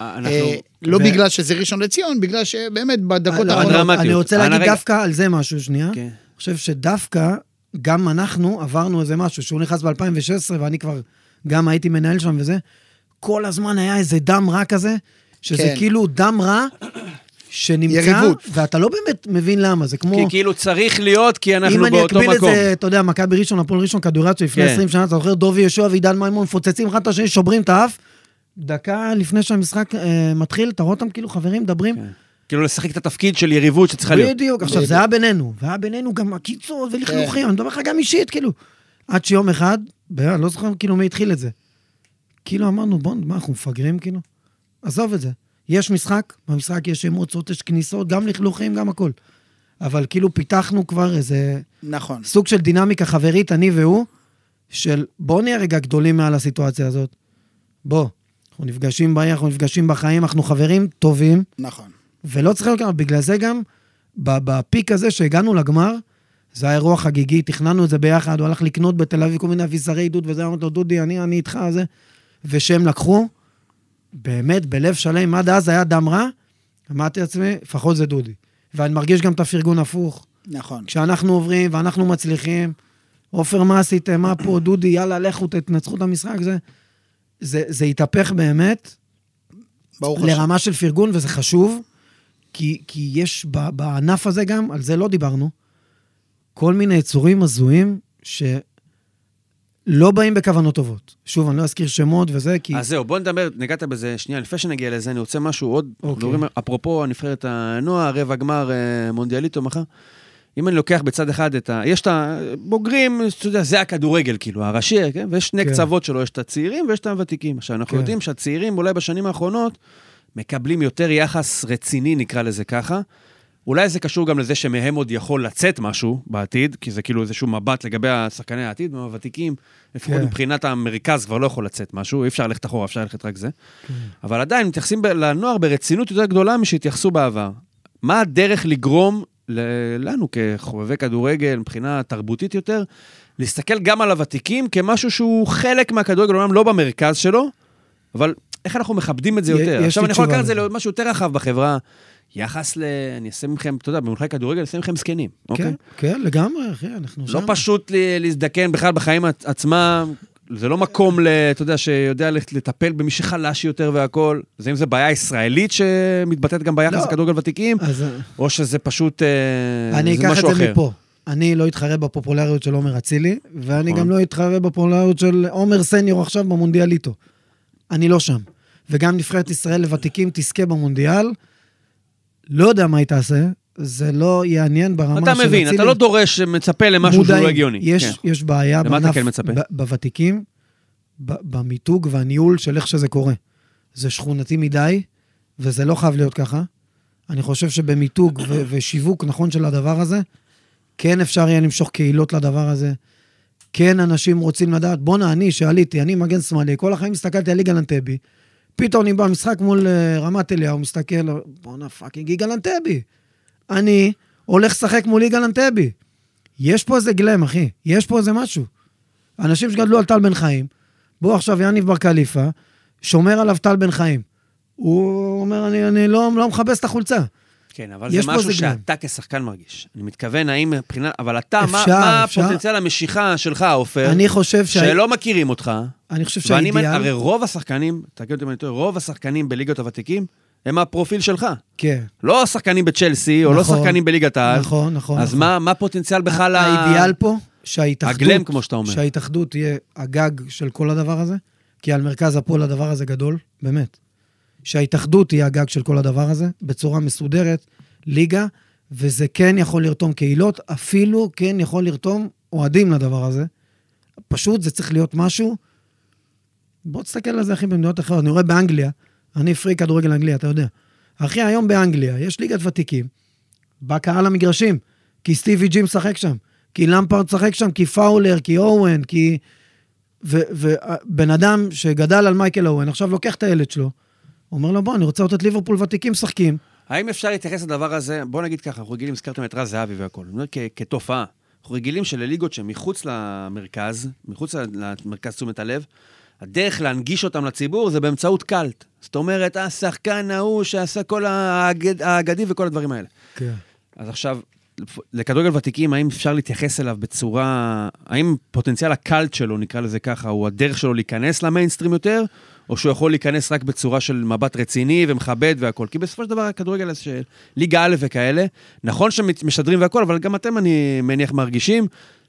אנחנו... אה, לא בגלל שזה ראשון לציון, בגלל שבאמת בדקות לא, האחרונות... אני רוצה להגיד דווקא על זה משהו, שנייה. כן. אני חושב שדווקא, גם אנחנו עברנו איזה משהו, שהוא נכנס ב-2016, ואני כבר גם הייתי מנהל שם וזה, כל הזמן היה איזה דם רע כזה, שזה כן. כאילו דם רע שנמצא, יריבות. ואתה לא באמת מבין למה, זה כמו... כי כאילו צריך להיות, כי אנחנו אם אני באותו אקביל את מקום. זה, אתה יודע, מכבי ראשון, הפועל ראשון, כדורגל לפני כן. 20 שנה, אתה זוכר, דובי יהושע ועידן מימון מפוצצים אחד את השני, שוברים את האף. דקה לפני שהמשחק אה, מתחיל, אתה רואה אותם כאילו חברים מדברים. כן. כאילו לשחק את התפקיד של יריבות שצריכה להיות. בדיוק, עכשיו זה היה בינינו, והיה בינינו גם עקיצות ולכלוכים, אני מדבר לך גם אישית, כאילו. עד שיום אחד, אני לא זוכר כאילו מי התחיל את זה. כאילו אמרנו, בוא, מה, אנחנו מפגרים כאילו? עזוב את זה. יש משחק, במשחק יש אמוציות, יש כניסות, גם לכלוכים, גם הכל. אבל כאילו פיתחנו כבר איזה נכון. סוג של דינמיקה חברית, אני והוא, של בוא נהיה רגע גדולים מעל הסיטואציה הזאת. בוא, אנחנו נפגשים בעיר, אנחנו נפגשים בחיים, אנחנו חברים טובים. נכון. ולא צריך להיות ככה, בגלל זה גם, בפיק הזה שהגענו לגמר, זה היה אירוע חגיגי, תכננו את זה ביחד, הוא הלך לקנות בתל אביב כל מיני אביזרי עידוד וזה, אמרתי לו, דודי, אני, אני איתך, זה. ושהם לקחו, באמת, בלב שלם, עד אז היה דם רע, אמרתי לעצמי, לפחות זה דודי. ואני מרגיש גם את הפרגון הפוך. נכון. כשאנחנו עוברים ואנחנו מצליחים, עופר, מה עשיתם? מה פה? דודי, יאללה, לכו, תנצחו את המשחק. זה, זה, זה התהפך באמת ברוך השם. לרמה של פרגון, וזה חשוב, כי, כי יש ב, בענף הזה גם, על זה לא דיברנו, כל מיני יצורים הזויים שלא באים בכוונות טובות. שוב, אני לא אזכיר שמות וזה, כי... אז זהו, בוא נדבר, נגעת בזה שנייה, לפני שנגיע לזה, אני רוצה משהו עוד, אוקיי. מדברים, אפרופו הנבחרת הנוער, רבע גמר אה, מונדיאליטו מחר. אם אני לוקח בצד אחד את ה... יש את הבוגרים, אתה יודע, זה הכדורגל, כאילו, הראשי, כן? ויש שני כן. קצוות שלו, יש את הצעירים ויש את הוותיקים. עכשיו, אנחנו כן. יודעים שהצעירים, אולי בשנים האחרונות, מקבלים יותר יחס רציני, נקרא לזה ככה. אולי זה קשור גם לזה שמהם עוד יכול לצאת משהו בעתיד, כי זה כאילו איזשהו מבט לגבי השחקני העתיד, מהוותיקים, לפחות כן. מבחינת המרכז כבר לא יכול לצאת משהו, אי אפשר ללכת אחורה, אפשר ללכת רק זה. כן. אבל עדיין מתייחסים לנוער ברצינות יותר גדולה משהתייחסו בעבר. מה הדרך לגרום לנו כחובבי כדורגל, מבחינה תרבותית יותר, להסתכל גם על הוותיקים כמשהו שהוא חלק מהכדורגל, אומנם לא במרכז שלו, אבל איך אנחנו מכבדים את זה יותר. עכשיו אני יכול לקחת את זה. למשהו יותר רחב בחברה. יחס ל... אני אעשה מכם, אתה יודע, במונחי כדורגל, אני אעשה מכם זקנים, אוקיי? כן, כן, לגמרי, אחי, אנחנו לא שם. פשוט ל- להזדקן בכלל בחיים עצ- עצמם, זה לא מקום, ל- אתה יודע, שיודע לטפל במי שחלש יותר והכול. זה אם זה בעיה ישראלית שמתבטאת גם ביחס לא. לכדורגל ותיקים, אז או שזה פשוט, אה, אני זה אקח את זה אחר. מפה. אני לא אתחרה בפופולריות של עומר אצילי, ואני נכון. גם לא אתחרה בפופולריות של עומר סניור עכשיו במונדיאליטו. אני לא שם. וגם נבחרת ישראל לוותיקים תזכה במונדיאל, לא יודע מה היא תעשה, זה לא יעניין ברמה של אתה מבין, אתה לא דורש, מצפה למשהו שהוא מודעים. לא הגיוני. יש, כן. יש בעיה בענף, כן בוותיקים, במיתוג והניהול של איך שזה קורה. זה שכונתי מדי, וזה לא חייב להיות ככה. אני חושב שבמיתוג ו- ושיווק נכון של הדבר הזה, כן אפשר יהיה למשוך קהילות לדבר הזה. כן אנשים רוצים לדעת, בואנה, אני שעליתי, אני מגן שמאלי, כל החיים הסתכלתי על יגאל אנטבי. פתאום אני במשחק מול אה, רמת אליהו, מסתכל, בואנה, fucking יגאל אנטבי. אני הולך לשחק מול יגאל אנטבי. יש פה איזה גלם, אחי. יש פה איזה משהו. אנשים שגדלו על טל בן חיים, בוא עכשיו יניב בר קליפה, שומר עליו טל בן חיים. הוא אומר, אני, אני לא, לא מכבס את החולצה. כן, אבל זה משהו. שאתה כשחקן מרגיש. אני מתכוון, האם מבחינת... אבל אתה, מה- אפשר, מה אפשר. הפוטנציאל המשיכה שלך, עופר, אני חושב שה... שלא מכירים אותך, אני חושב ואני... שהאידיאל... הרי רוב השחקנים, תגיד אותי אם אני טועה, רוב השחקנים בליגות הוותיקים, הם הפרופיל שלך. כן, לא השחקנים בצ'לסי, או לא נכון, שחקנים בליגת העל. נכון, נכון. אז נכון. מה מה הפוטנציאל בכלל ה... האידיאל פה, שההתאחדות... הגלם, כמו שאתה אומר. שההתאחדות תהיה הגג של כל הדבר הזה, כי על מרכז הפועל הדבר הזה גדול, באמת. שההתאחדות תהיה הגג של כל הדבר הזה, בצורה מסודרת, ליגה, וזה כן יכול לרתום קהילות, אפילו כן יכול לרתום אוהדים לדבר הזה. פשוט זה צריך להיות משהו... בוא תסתכל על זה, אחי, במדינות אחרות. אני רואה באנגליה, אני פרי כדורגל אנגליה, אתה יודע. אחי, היום באנגליה יש ליגת ותיקים, בא קהל למגרשים, כי סטיבי ג'י משחק שם, כי למפרד משחק שם, כי פאולר, כי אורן, כי... ובן אדם שגדל על מייקל אורן, עכשיו לוקח את הילד שלו, אומר לו, בוא, אני רוצה לראות את ליברפול ותיקים משחקים. האם אפשר להתייחס לדבר הזה, בוא נגיד ככה, אנחנו רגילים, הזכרתם את רז זהבי והכול, כתופעה. אנחנו רגילים שלליגות שהן מחוץ למרכז, מחוץ למרכז תשומת הלב, הדרך להנגיש אותם לציבור זה באמצעות קאלט. זאת אומרת, השחקן ההוא שעשה כל האגד- האגדים וכל הדברים האלה. כן. אז עכשיו, לכדורגל ותיקים, האם אפשר להתייחס אליו בצורה... האם פוטנציאל הקאלט שלו, נקרא לזה ככה, הוא הדרך שלו להיכנס למיינסטרים יותר, או שהוא יכול להיכנס רק בצורה של מבט רציני ומכבד והכול? כי בסופו של דבר הכדורגל הזה של ליגה א' וכאלה, נכון שמשדרים והכול, אבל גם אתם, אני מניח, מרגישים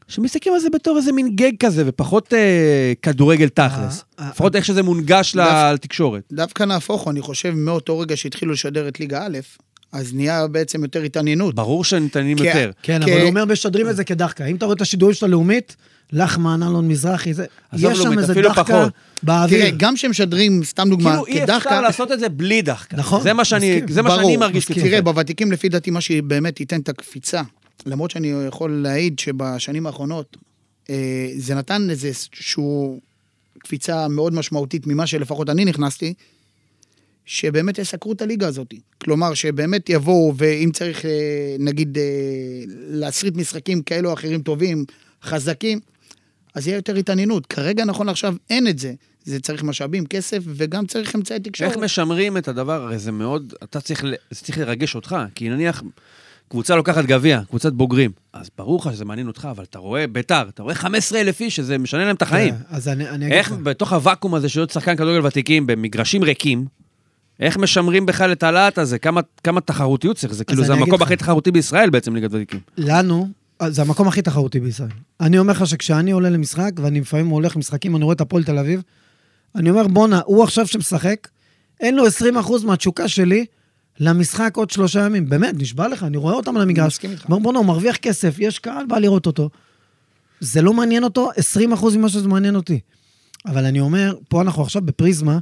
שמסתכלים על זה בתור איזה מין גג כזה, ופחות אה, כדורגל תכלס. אה, אה, לפחות איך שזה מונגש לתקשורת. דווקא נהפוך אני חושב, מאותו רגע שהתחילו לשדר את ליגה א', אז נהיה בעצם יותר התעניינות. ברור שניתנים כי- יותר. כן, כי- אבל הוא אומר, משדרים את זה כדחקה. אם אתה רואה את השידורים של הלאומית, לחמן, אלון מזרחי, זה... יש שם איזה דחקה פחות. באוויר. תראה, גם כשהם משדרים, סתם דוגמה, כאילו אי אפשר כדחקה, לעשות את זה בלי דחקה. נכון, זה מה שאני, מסכים. זה מה שאני ברור, מרגיש מסכים. כצופה. תראה, בוותיקים לפי דעתי מה שבאמת ייתן את הקפיצה, למרות שאני יכול להעיד שבשנים האחרונות אה, זה נתן איזשהו קפיצה מאוד משמעותית ממה שלפחות אני נכנסתי, שבאמת יסקרו את הליגה הזאת. כלומר, שבאמת יבואו, ואם צריך, אה, נגיד, אה, להסריט משחקים כאלו או אחרים טובים, חזקים, אז יהיה יותר התעניינות. כרגע, נכון לעכשיו, אין את זה. זה צריך משאבים, כסף, וגם צריך אמצעי תקשורת. איך משמרים את הדבר? הרי זה מאוד, אתה צריך, זה צריך לרגש אותך, כי נניח קבוצה לוקחת גביע, קבוצת בוגרים, אז ברור לך שזה מעניין אותך, אבל אתה רואה ביתר, אתה רואה 15 אלף איש, שזה משנה להם את החיים. כן, אז אני אני אגיד איך לך. בתוך הוואקום הזה של להיות שחקן כדורגל ותיקים, במגרשים ריקים, איך משמרים בכלל את הלהט הזה? כמה, כמה תחרותיות צריך? זה כאילו, זה המקום. הכי תחרותי בישראל בעצם, ליגת ותיקים. לנו, זה המקום הכי תחרותי בישראל. אני אומר לך שכשאני עולה למשחק, ואני לפעמים הולך למשחקים, אני רואה את הפועל תל אביב, אני אומר, בואנה, הוא עכשיו שמשחק, אין לו 20% מהתשוקה שלי למשחק עוד שלושה ימים. באמת, נשבע לך, אני רואה אותם על המגרש. מסכים איתך. אומר, בואנה, הוא מרוויח כסף, יש קהל, בא לראות אותו. זה לא מעניין אותו 20% ממה שזה מעניין אותי. אבל אני אומר, פה אנחנו עכשיו בפריזמה,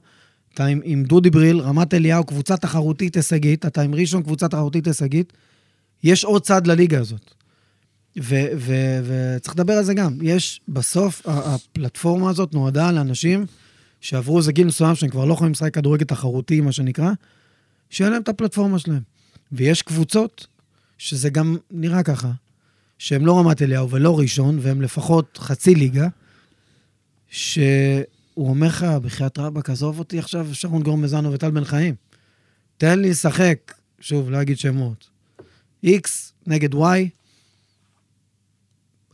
אתה עם, עם דודי בריל, רמת אליהו, קבוצה תחרותית הישגית, אתה עם ראשון, קבוצה תחרותית הישגית. יש עוד צד לליגה הזאת. וצריך לדבר על זה גם. יש, בסוף, הפלטפורמה הזאת נועדה לאנשים שעברו איזה גיל מסוים שהם כבר לא יכולים לשחק כדורגל תחרותי, מה שנקרא, שיהיה להם את הפלטפורמה שלהם. ויש קבוצות שזה גם נראה ככה, שהם לא רמת אליהו ולא ראשון, והם לפחות חצי ליגה, שהוא אומר לך, בחייאת רבאק, עזוב אותי עכשיו, שרון גורם מזנו וטל בן חיים. תן לי לשחק, שוב, לא אגיד שמות, X נגד Y,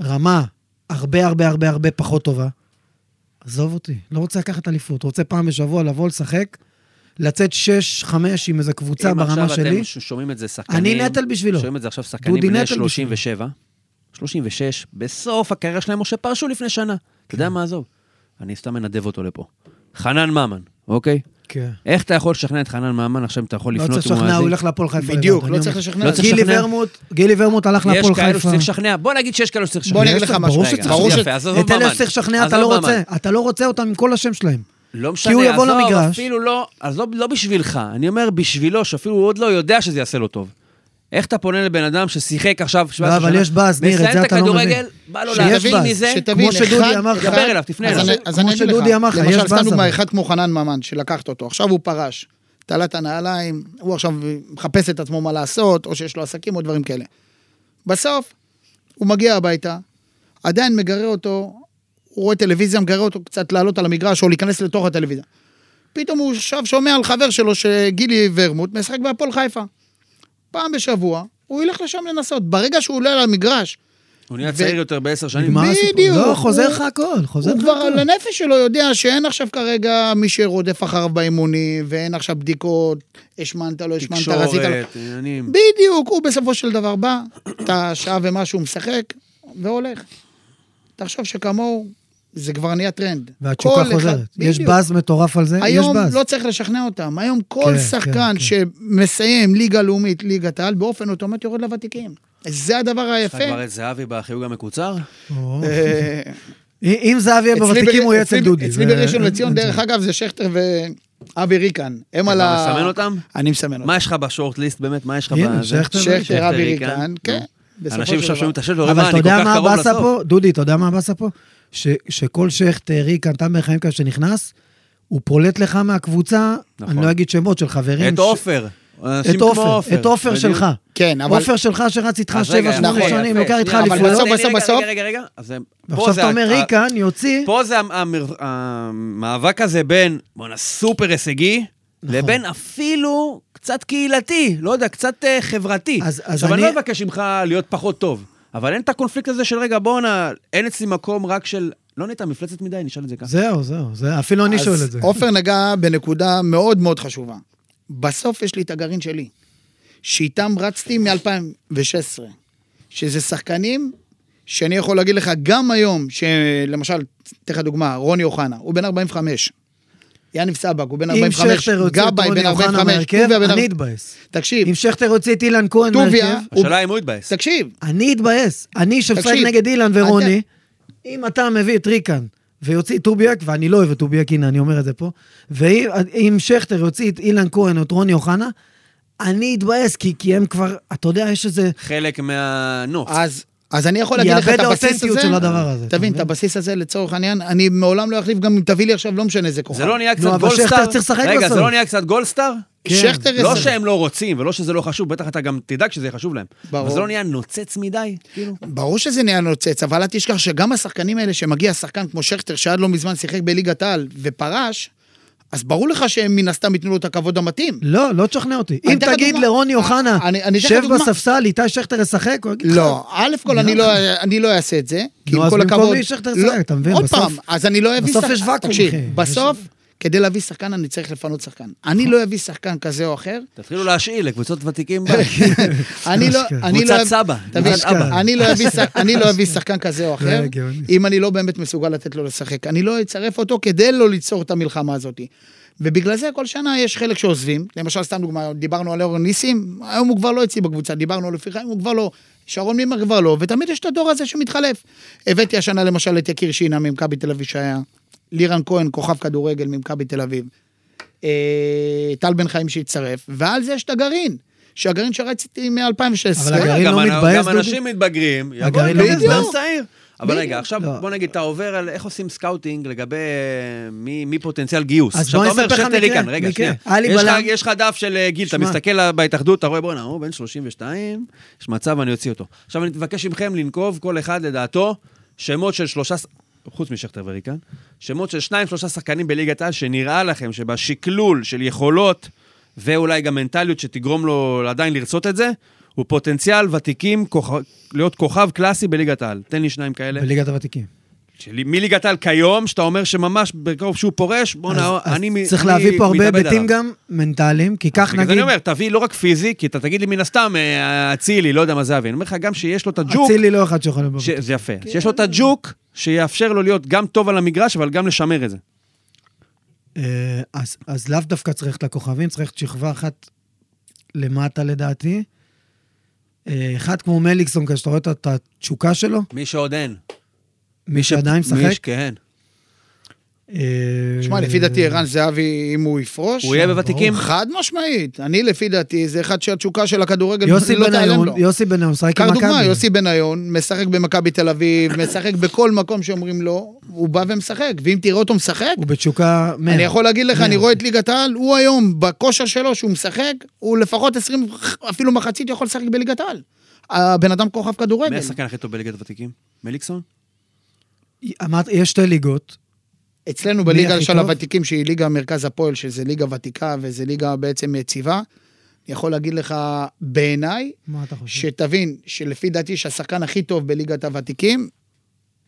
רמה הרבה הרבה הרבה הרבה פחות טובה. עזוב אותי, לא רוצה לקחת אליפות, רוצה פעם בשבוע לבוא לשחק, לצאת 6-5 עם איזו קבוצה אם ברמה עכשיו שלי. אתם ש- שומעים את זה שחקנים... אני נטל בשבילו. שומעים את זה עכשיו שחקנים בני נטל 37, 36, בסוף הקריירה שלהם, או שפרשו לפני שנה. אתה יודע מה, עזוב. אני סתם מנדב אותו לפה. חנן ממן, אוקיי? כן. איך אתה יכול לשכנע את חנן ממן? עכשיו אם אתה יכול לא לפנות צריך לשכנע, הוא ילך להפועל חיפה. בדיוק, לא אני צריך. לשכנע. לא גילי לשכנע. ורמוט, גילי ורמוט הלך יש להפועל כאלו חיפה. שצריך לשכנע. בוא נגיד שיש כאלו שצריך לשכנע. בוא אני אגיד לך יש- משהו. ברור שצריך ש- עזוב את אלה. שצריך לשכנע, אתה לא. רוצה. אתה לא רוצה אותם עם כל השם שלהם. לא משנה, הוא יבוא למגרש. אפילו לא, אז לא, לא בשבילך, אני אומר בשבילו, שאפילו הוא עוד לא יודע שזה יעשה לו טוב. איך אתה פונה לבן אדם ששיחק עכשיו 17 לא, אבל יש באז, ניר, את זה מסיים את אתה לא הכדורגל, מבין. בא לו להבין באז, מזה, כמו שדודי אמר לך. דבר אליו, תפנה אז אליו. אני- אז כמו שדודי אמר לך, יש למשל, סתם אחד כמו חנן ממן, שלקחת אותו, עכשיו הוא פרש, תלה את הנעליים, הוא עכשיו מחפש את עצמו מה לעשות, או שיש לו עסקים או דברים כאלה. בסוף, הוא מגיע הביתה, עדיין מגרה אותו, הוא רואה טלוויזיה, מגרה אותו קצת לעלות על המגרש או להיכנס לתוך הטלוויזיה. פתאום הוא עכשיו שומע על חבר שלו, שגילי ורמוט, משחק בהפועל חיפה. פעם בשבוע, הוא ילך לשם לנסות. ברגע שהוא עולה על המגרש, הוא נהיה ו- צעיר יותר בעשר שנים. נגמר הסיפור. בדיוק. לא, חוזר הוא- לך הכל, חוזר הוא לך כבר הכל. על הנפש שלו יודע שאין עכשיו כרגע מי שרודף אחריו באימונים, ואין עכשיו בדיקות, השמנת, לא השמנת, רזית. לא. תקשורת, עניינים. בדיוק, הוא בסופו של דבר בא, את השעה ומשהו משחק, והולך. תחשוב שכמוהו, זה כבר נהיה טרנד. והתשוקה כל אחד- חוזרת. יש. באז מטורף על זה, יש היום באז. לא צריך לשכנע אותם, היום כל כן, שחקן כן, שמסיים ליגה לאומית, ליגת העל, באופן אוטומטי יורד לוותיקים. זה הדבר יש לך היפה. כבר את זהבי בחיוג המקוצר? אה, אם זהבי יהיה בוותיקים, הוא יהיה אצל אצלי- דודי. אצלי זה- בראשון לציון, דרך זה. אגב, זה שכטר ואבי ריקן. הם על ה... אתה מסמן אותם? אני מסמן אותם. מה יש לך בשורט ליסט באמת? מה יש לך בזה? שכטר אבי ריקן. כן. בסופו אנשים עכשיו דבר. שומעים את השם אבל אתה יודע מה הבאסה לסוף. פה? דודי, אתה יודע מה הבאסה פה? ש- שכל ריקן, תם בן חיים כזה שנכנס, הוא פולט לך מהקבוצה, נכון. אני לא אגיד שמות של חברים. את ש- עופר. אנשים את עופר, את עופר. שלך. כן, אבל... עופר שלך שרץ איתך 7-8 נכון, שנים, לוקח איתך שנייה, אבל. בסוף, רגע, בסוף, רגע, בסוף- רגע, רגע, רגע. ועכשיו זה אתה אומר, ריקן יוציא, פה זה המאבק הזה בין, בואנה, סופר הישגי, נכון. לבין אפילו קצת קהילתי, לא יודע, קצת אה, חברתי. אז- אז עכשיו, אני אני- לא אבקש ממך להיות פחות טוב, אבל אין את הקונפליקט הזה של, רגע, בואנה, אין אצלי מקום רק של... לא נהיית מפלצת מדי, נשאל את זה ככה. זהו, זהו, זה- אפילו אני אז שואל את זה. עופר נגע בנקודה מאוד מאוד חשובה. בסוף יש לי את הגרעין שלי, שאיתם רצתי מ-2016, שזה שחקנים שאני יכול להגיד לך גם היום, שלמשל, אתן לך דוגמה, רוני אוחנה, הוא בן 45. יניב סבק, הוא בן אם 45. שכטר יוצא את גבאי, בן אוחנה 45. מהרכב, טוביה, בן אני 40. אתבאס. תקשיב, אם שכטר יוציא את אילן כהן מהרכב, השאלה אם הוא יתבאס. תקשיב, אני אתבאס. אני תקשיב, נגד אילן ורוני, אם אתה מביא את ריקן ויוציא את טוביאק, ואני לא אוהב את טוביאק, הנה, אני אומר את זה פה, ואם שכטר יוציא את אילן כהן או את רוני אוחנה, אני אתבאס, כי, כי הם כבר, אתה יודע, יש איזה... חלק מהנוף. אז, אז אני יכול להגיד לך את הבסיס הזה, של הדבר הזה. אתה תבין, את? הבסיס הזה לצורך העניין, אני מעולם לא אחליף, גם אם תביא לי עכשיו, לא משנה איזה כוכב. זה לא נהיה קצת אבל גולדסטאר? רגע, זה. לא נהיה קצת גולדסטאר? כן. שכטר לא עשר. שהם לא רוצים, ולא שזה לא חשוב, בטח אתה גם תדאג שזה יהיה חשוב להם. ברור. אבל זה לא נהיה נוצץ מדי, כאילו. ברור שזה נהיה נוצץ, אבל אל תשכח שגם השחקנים האלה, שמגיע שחקן כמו שכטר, שעד לא מזמן שיחק בליגת העל ופרש, אז ברור לך שהם מן הסתם ייתנו לו את הכבוד המתאים. לא, לא תשכנע אותי. אם תגיד דוגמה. לרוני אוחנה, שב. בספסל, איתי שכטר ישחק, הוא יגיד לך... לא, א' כל אני לא, אני לא אעשה את זה, כי נו, עם אז כל במקום הכבוד... מי שכטר לא, ישחק, אתה מבין? עוד בסוף- פעם, אז אני לא אביא בסוף. יש ואקום, אחי. בסוף, כדי להביא שחקן אני צריך לפנות שחקן. אני לא אביא שחקן כזה או אחר, תתחילו להשאיל לקבוצות ותיקים. אני לא... לא קבוצת סבא. אני לא אביא אני לא אביא שחקן כזה או אחר, גאוני. אם אני לא באמת מסוגל לתת לו לשחק. אני לא אצרף אותו כדי לא ליצור את המלחמה הזאת. ובגלל זה כל שנה יש חלק שעוזבים. למשל, סתם דוגמה, דיברנו על אורן ניסים, היום הוא כבר לא אצלי בקבוצה, דיברנו על אופי חיים, הוא כבר לא. שרון מימר כבר לא, ותמיד יש את הדור הזה שמתחלף. הבאתי השנה למשל את יקיר שינה ממכבי תל אביב שהיה, לירן כהן, כוכב כדורגל ממכבי תל אביב, אה, טל בן חיים שהצטרף, ועל זה יש את הגרעין, שהגרעין שרציתי מ-2016. אבל הגרעין לא מתבאס, גם? אנשים מתבגרים, הגרעין לא מתבאס? צעיר. אבל רגע, עכשיו לא. בוא נגיד, אתה עובר על איך עושים scouting לגבי אה, מי מי פוטנציאל גיוס. אז בוא אתה אומר, אני אספר לך מקרה, רגע. שנייה. יש לך- דף של אה, גיל, אתה. מסתכל בהתאחדות, אתה רואה, בואנה, הוא בן 32, יש מצב, אני אוציא אותו. עכשיו אני מבקש מכם לנקוב כל אחד לדעתו שמות של שלושה, חוץ משכטר וריקן, שמות של שניים, שלושה שחקנים בליגת העל, שנראה לכם שבשקלול של יכולות ואולי גם מנטליות שתגרום לו עדיין לרצות את זה, הוא פוטנציאל ותיקים, כוכב, להיות כוכב קלאסי בליגת העל. תן לי שניים כאלה. בליגת הוותיקים. שלי- מליגת העל כיום, שאתה אומר שממש בקרוב שהוא פורש, בואנה, אז- אז אני מ- צריך אני להביא פה הרבה מתאבד היבטים עליו. גם מנטליים, כי כך בגלל זה נגיד... אני אומר, תביא לא רק פיזי, כי אתה תגיד לי מן הסתם, אה, אצילי, לא יודע מה זה אבי. אני אומר לך, גם שיש לו את הג'וק, אצילי לא אחד שיכול בבית. זה יפה, שיש לו את הג'וק, שיאפשר לו להיות גם טוב על המגרש, אבל גם לשמר את זה. אה, אז, אז לאו דווקא צריך את הכוכבים, צריך את שכבה אחת למטה לדעתי. אה, אחד כמו מליקסון, כשאתה רואה את התשוקה שלו, מי שעוד אין. מי שעדיין מי משחק. כן. אה, שמע, לפי דעתי ערן זהבי, אם הוא יפרוש... הוא יהיה בוותיקים? חד משמעית. אני, לפי דעתי, זה אחד שהתשוקה של הכדורגל לא תיעלם לו. יוסי בניון משחק קח עם מכבי. דוגמה, יוסי בניון, משחק במכבי תל אביב, משחק בכל מקום שאומרים לו, הוא בא ומשחק. ואם תראה אותו משחק, הוא בתשוקה 100. אני יכול להגיד לך. אני רואה את ליגת העל, הוא היום, בכושר שלו, שהוא משחק, הוא לפחות 20, אפילו מחצית יכול לשחק בליגת העל. הבן אדם כוכב מי כדורגל. השחקן הכי טוב בליגת הוותיקים? מליקסון? אמרת, יש שתי ליגות. אצלנו בליגה של? הוותיקים, שהיא ליגה מרכז הפועל, שזה ליגה ותיקה וזה ליגה בעצם יציבה, אני יכול להגיד לך, בעיניי? שתבין שלפי דעתי שהשחקן הכי טוב בליגת הוותיקים,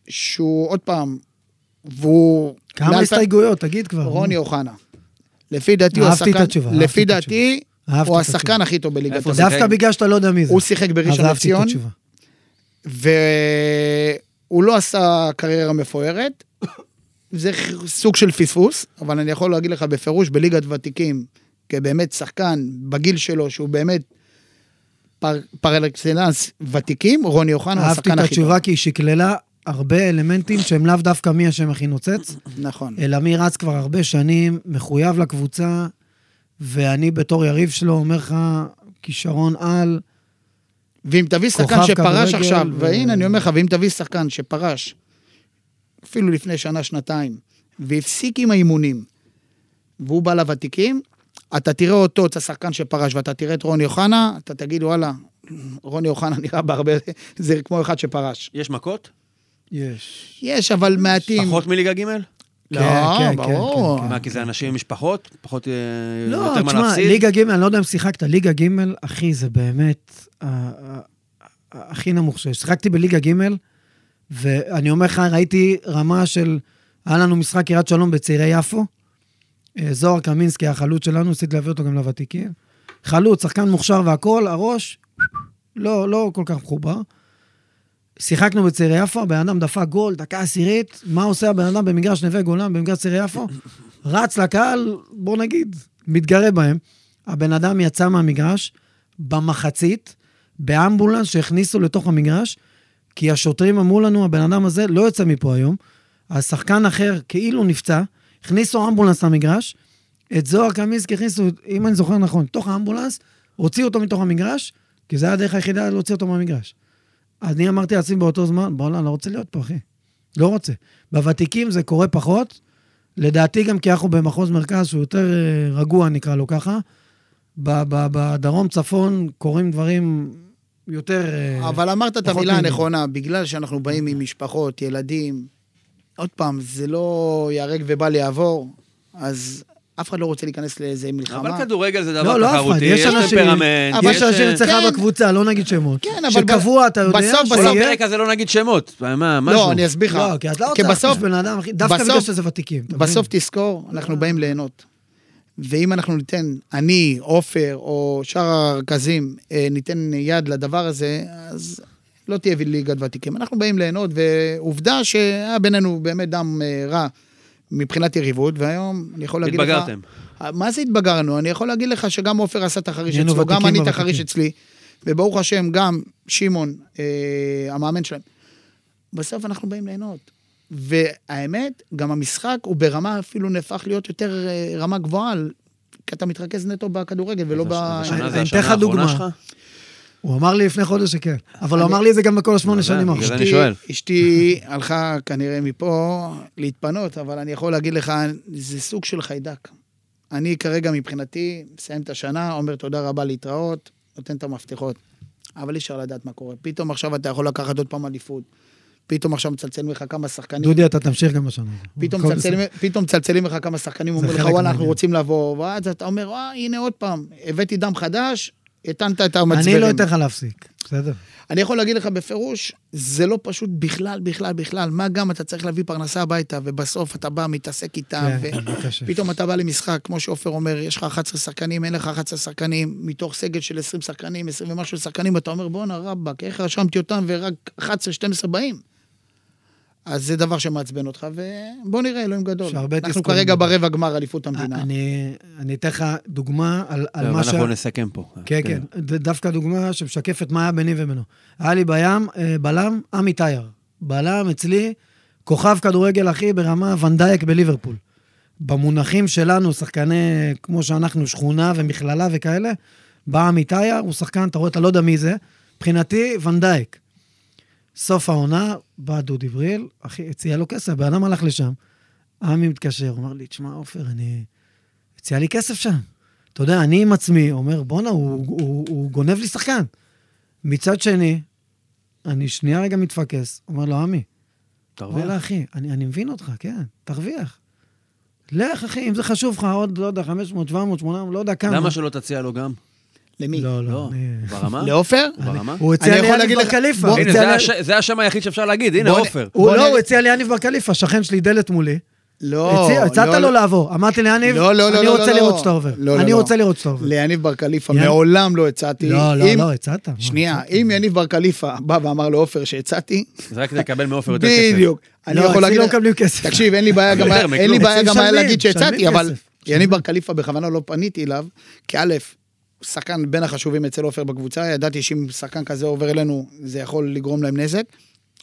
שהוא עוד פעם, והוא... כמה הסתייגויות, תגיד כבר. רוני אוחנה. לפי דעתי הוא אהבתי את השחקן, התשובה, לפי דעתי, הוא השחקן התשובה. הכי טוב בליגת הוותיקים. דווקא? בגלל שאתה לא יודע מי זה. הוא שיחק אז בראשון אהבתי את לציון, והוא לא עשה קריירה מפוארת. זה סוג של פספוס, אבל אני יכול להגיד לך בפירוש, בליגת ותיקים, כבאמת שחקן בגיל שלו, שהוא באמת פר, פר אקסלנס ותיקים, רוני אוחנה הוא אהבתי השחקן את הכי טוב. התשובה כי היא שקללה הרבה אלמנטים שהם לאו דווקא מי השם הכי נוצץ, נכון. אלא מי רץ כבר הרבה שנים, מחויב לקבוצה, ואני בתור יריב שלו אומר לך, כישרון על, ואם תביא שחקן שפרש כדורגל עכשיו, ו- והנה אני אומר לך, ואם תביא שחקן שפרש, אפילו לפני שנה, שנתיים, והפסיק עם האימונים, והוא בא לוותיקים, אתה תראה אותו, את השחקן שפרש, ואתה תראה את רוני אוחנה, אתה תגיד, וואלה, רוני אוחנה נראה בהרבה, זה כמו אחד שפרש. יש מכות? יש. יש, אבל מעטים. פחות מליגה ג'? לא, כן, כן, ברור. כן, כן. מה, כי זה אנשים עם משפחות? פחות... אה, לא, יותר מה תשמע, להפסיד? ליגה ג', אני לא יודע אם שיחקת, ליגה ג', אחי, זה באמת ה- ה- ה- הכי נמוך שיש. שיחקתי בליגה ג', ואני אומר לך, ראיתי רמה של... היה לנו משחק קריית שלום בצעירי יפו. אה, זוהר קמינסקי, החלוץ שלנו, ניסיתי להביא אותו גם לוותיקים. חלוץ, שחקן מוכשר והכול, הראש, לא, לא כל כך מחובר. שיחקנו בצעירי יפו, הבן אדם דפק גול, דקה עשירית, מה עושה הבן אדם במגרש נווה גולן, במגרש צעירי יפו? רץ לקהל, בוא נגיד, מתגרה בהם. הבן אדם יצא מהמגרש במחצית, באמבולנס שהכניסו לתוך המגרש, כי השוטרים אמרו לנו, הבן אדם הזה לא יוצא מפה היום. אז שחקן אחר כאילו נפצע, הכניסו אמבולנס למגרש, את זוהר קמינסקי הכניסו, אם אני זוכר נכון, תוך האמבולנס, הוציאו אותו מתוך המגרש, כי זו הייתה הדרך היחידה להוציא אותו מהמגרש. אני אמרתי לעצמי באותו זמן, בוא'נה, אני לא רוצה להיות פה, אחי. לא רוצה. בוותיקים זה קורה פחות, לדעתי גם כי אנחנו במחוז מרכז שהוא יותר אה, רגוע, נקרא לו ככה. בדרום צפון קורים דברים יותר... אה, אבל אמרת את המילה. הנכונה, בגלל שאנחנו באים עם משפחות, ילדים, עוד פעם, זה לא ייהרג ובל יעבור, אז אף אחד לא רוצה להיכנס לאיזה מלחמה. אבל כדורגל זה לא, דבר לא אחד, תחרותי, יש יש אנשים- טמפרמנט, אבל יש אנשים אצלך כן. בקבוצה, לא נגיד שמות. כן, אבל ב- שקבוע, אתה יודע בסוף, בסוף בסוף, בפרק הזה לא נגיד שמות, מה, משהו. לא, אני אסביר לך. לא, כי את לא כי רוצה בסוף- בן אדם, דווקא בסוף- בגלל שזה ותיקים. אתה? בסוף תזכור, אנחנו באים ליהנות. ואם אנחנו ניתן, אני, עופר, או שאר הרכזים, אה, ניתן יד לדבר הזה, אז לא תהיה ליגת ותיקים. אנחנו באים ליהנות, ועובדה שהיה בינינו באמת דם אה, רע מבחינת יריבות, והיום אני יכול להגיד לך... התבגרתם. מה זה התבגרנו? אני יכול להגיד לך שגם עופר עשה את החריש אצלו, גם אני את. החריש אצלי, וברוך השם, גם שמעון, אה, המאמן שלהם. בסוף אנחנו באים ליהנות. והאמת, גם המשחק הוא ברמה אפילו נהפך להיות יותר אה, רמה גבוהה, כי אתה מתרכז נטו בכדורגל ולא ב... אני זה אתן השנה לך האחרונה דוגמה. הוא אמר לי לפני חודש שכן, אבל הוא אמר לי את זה גם בכל השמונה לא שנים יודע, האחרונות. בגלל זה אני שואל. אשתי הלכה כנראה מפה להתפנות, אבל אני יכול להגיד לך, זה סוג של חיידק. אני כרגע מבחינתי מסיים את השנה, אומר תודה רבה להתראות, נותן את המפתחות. אבל אי אפשר לדעת מה קורה. פתאום עכשיו אתה יכול לקחת עוד פעם אליפות. פתאום עכשיו מצלצלים לך כמה שחקנים. דודי, אתה תמשיך גם בשנה. הזאת. פתאום מצלצלים, לך כמה שחקנים, אומרים לך, וואלה, אנחנו מהעניין." רוצים לבוא, ואז אתה אומר, אה, הנה עוד פעם, הבאתי דם חדש, הטענת את המצברים. אני לא אתן לך להפסיק, בסדר? אני יכול להגיד לך בפירוש, זה לא פשוט בכלל, בכלל, בכלל. מה גם אתה צריך להביא פרנסה הביתה, ובסוף אתה בא, מתעסק איתם, כן, כן. ופתאום אתה בא למשחק, כמו שעופר אומר, יש לך 11 שחקנים, אין לך 11 שחקנים, מתוך סגל של 20 שחקנים, 20 ומשהו שחקנים, אתה אומר, בואנה רבאק, איך רשמתי אותם ורק 11-12 באים? אז זה דבר שמעצבן אותך, ובוא נראה, אלוהים גדול. אנחנו. כרגע ברבע גמר אליפות המדינה. אני אני אתן לך דוגמה על על מה ש... אנחנו נסכם פה. כן, כן, זה דווקא דוגמה שמשקפת מה היה ביני ובינו. היה לי בים, אה, בלם, עמי טייר. בלם אצלי, כוכב כדורגל אחי ברמה ונדייק בליברפול. במונחים שלנו, שחקני, כמו שאנחנו, שכונה ומכללה וכאלה, בא עמי טייר, הוא שחקן, אתה רואה, אתה לא יודע מי זה. מבחינתי, ונדייק. סוף העונה, בא דודי בריל, אחי, הציע לו כסף, בן אדם הלך לשם. עמי מתקשר, הוא אומר לי, תשמע, עופר, אני... הציע לי כסף שם. אתה יודע, אני עם עצמי אומר, בואנה, הוא, הוא, הוא גונב לי שחקן. מצד שני, אני שנייה רגע מתפקס, אומר לו, עמי, תרוויח. וואלה, אחי, אני, אני מבין אותך, כן, תרוויח. לך, אחי, אם זה חשוב לך עוד, לא יודע, 500, 700, 800, לא יודע כמה. למה שלא תציע לו גם? למי? לא, לא. לא, ברמה? לעופר? ברמה? הוא אני הציע יכול לי להגיד יניב לך- בר קליפה. זה השם היחיד שאפשר להגיד, הנה עופר. הוא לא, הוא הציע לי יניב בר קליפה, שכן שלי, דלת מולי. לא, הציע- הצעת לא, לו לעבור. אמרתי ליניב, לא, לא, לא, אני לא, רוצה לא, לראות לא. שאתה עובר. לא, לא, אני לא. רוצה לראות שאתה עובר. ליניב בר קליפה יאן- מעולם לא הצעתי. לא, לא, לא, הצעת. שנייה. אם יניב בר קליפה בא ואמר לעופר שהצעתי, זה רק כדי לקבל מעופר יותר כסף. בדיוק. אני לא, יכול אצלי להגיד... לא לך- מקבלים כסף. תקשיב, אין לי בעיה גם... אצלי היה להגיד שהצעתי, אבל. יניב בר קליפה בכוונה לא פניתי אליו, כי א', שחקן בין החשובים אצל עופר בקבוצה, ידעתי שאם שחקן כזה עובר אלינו, זה יכול לגרום להם נזק.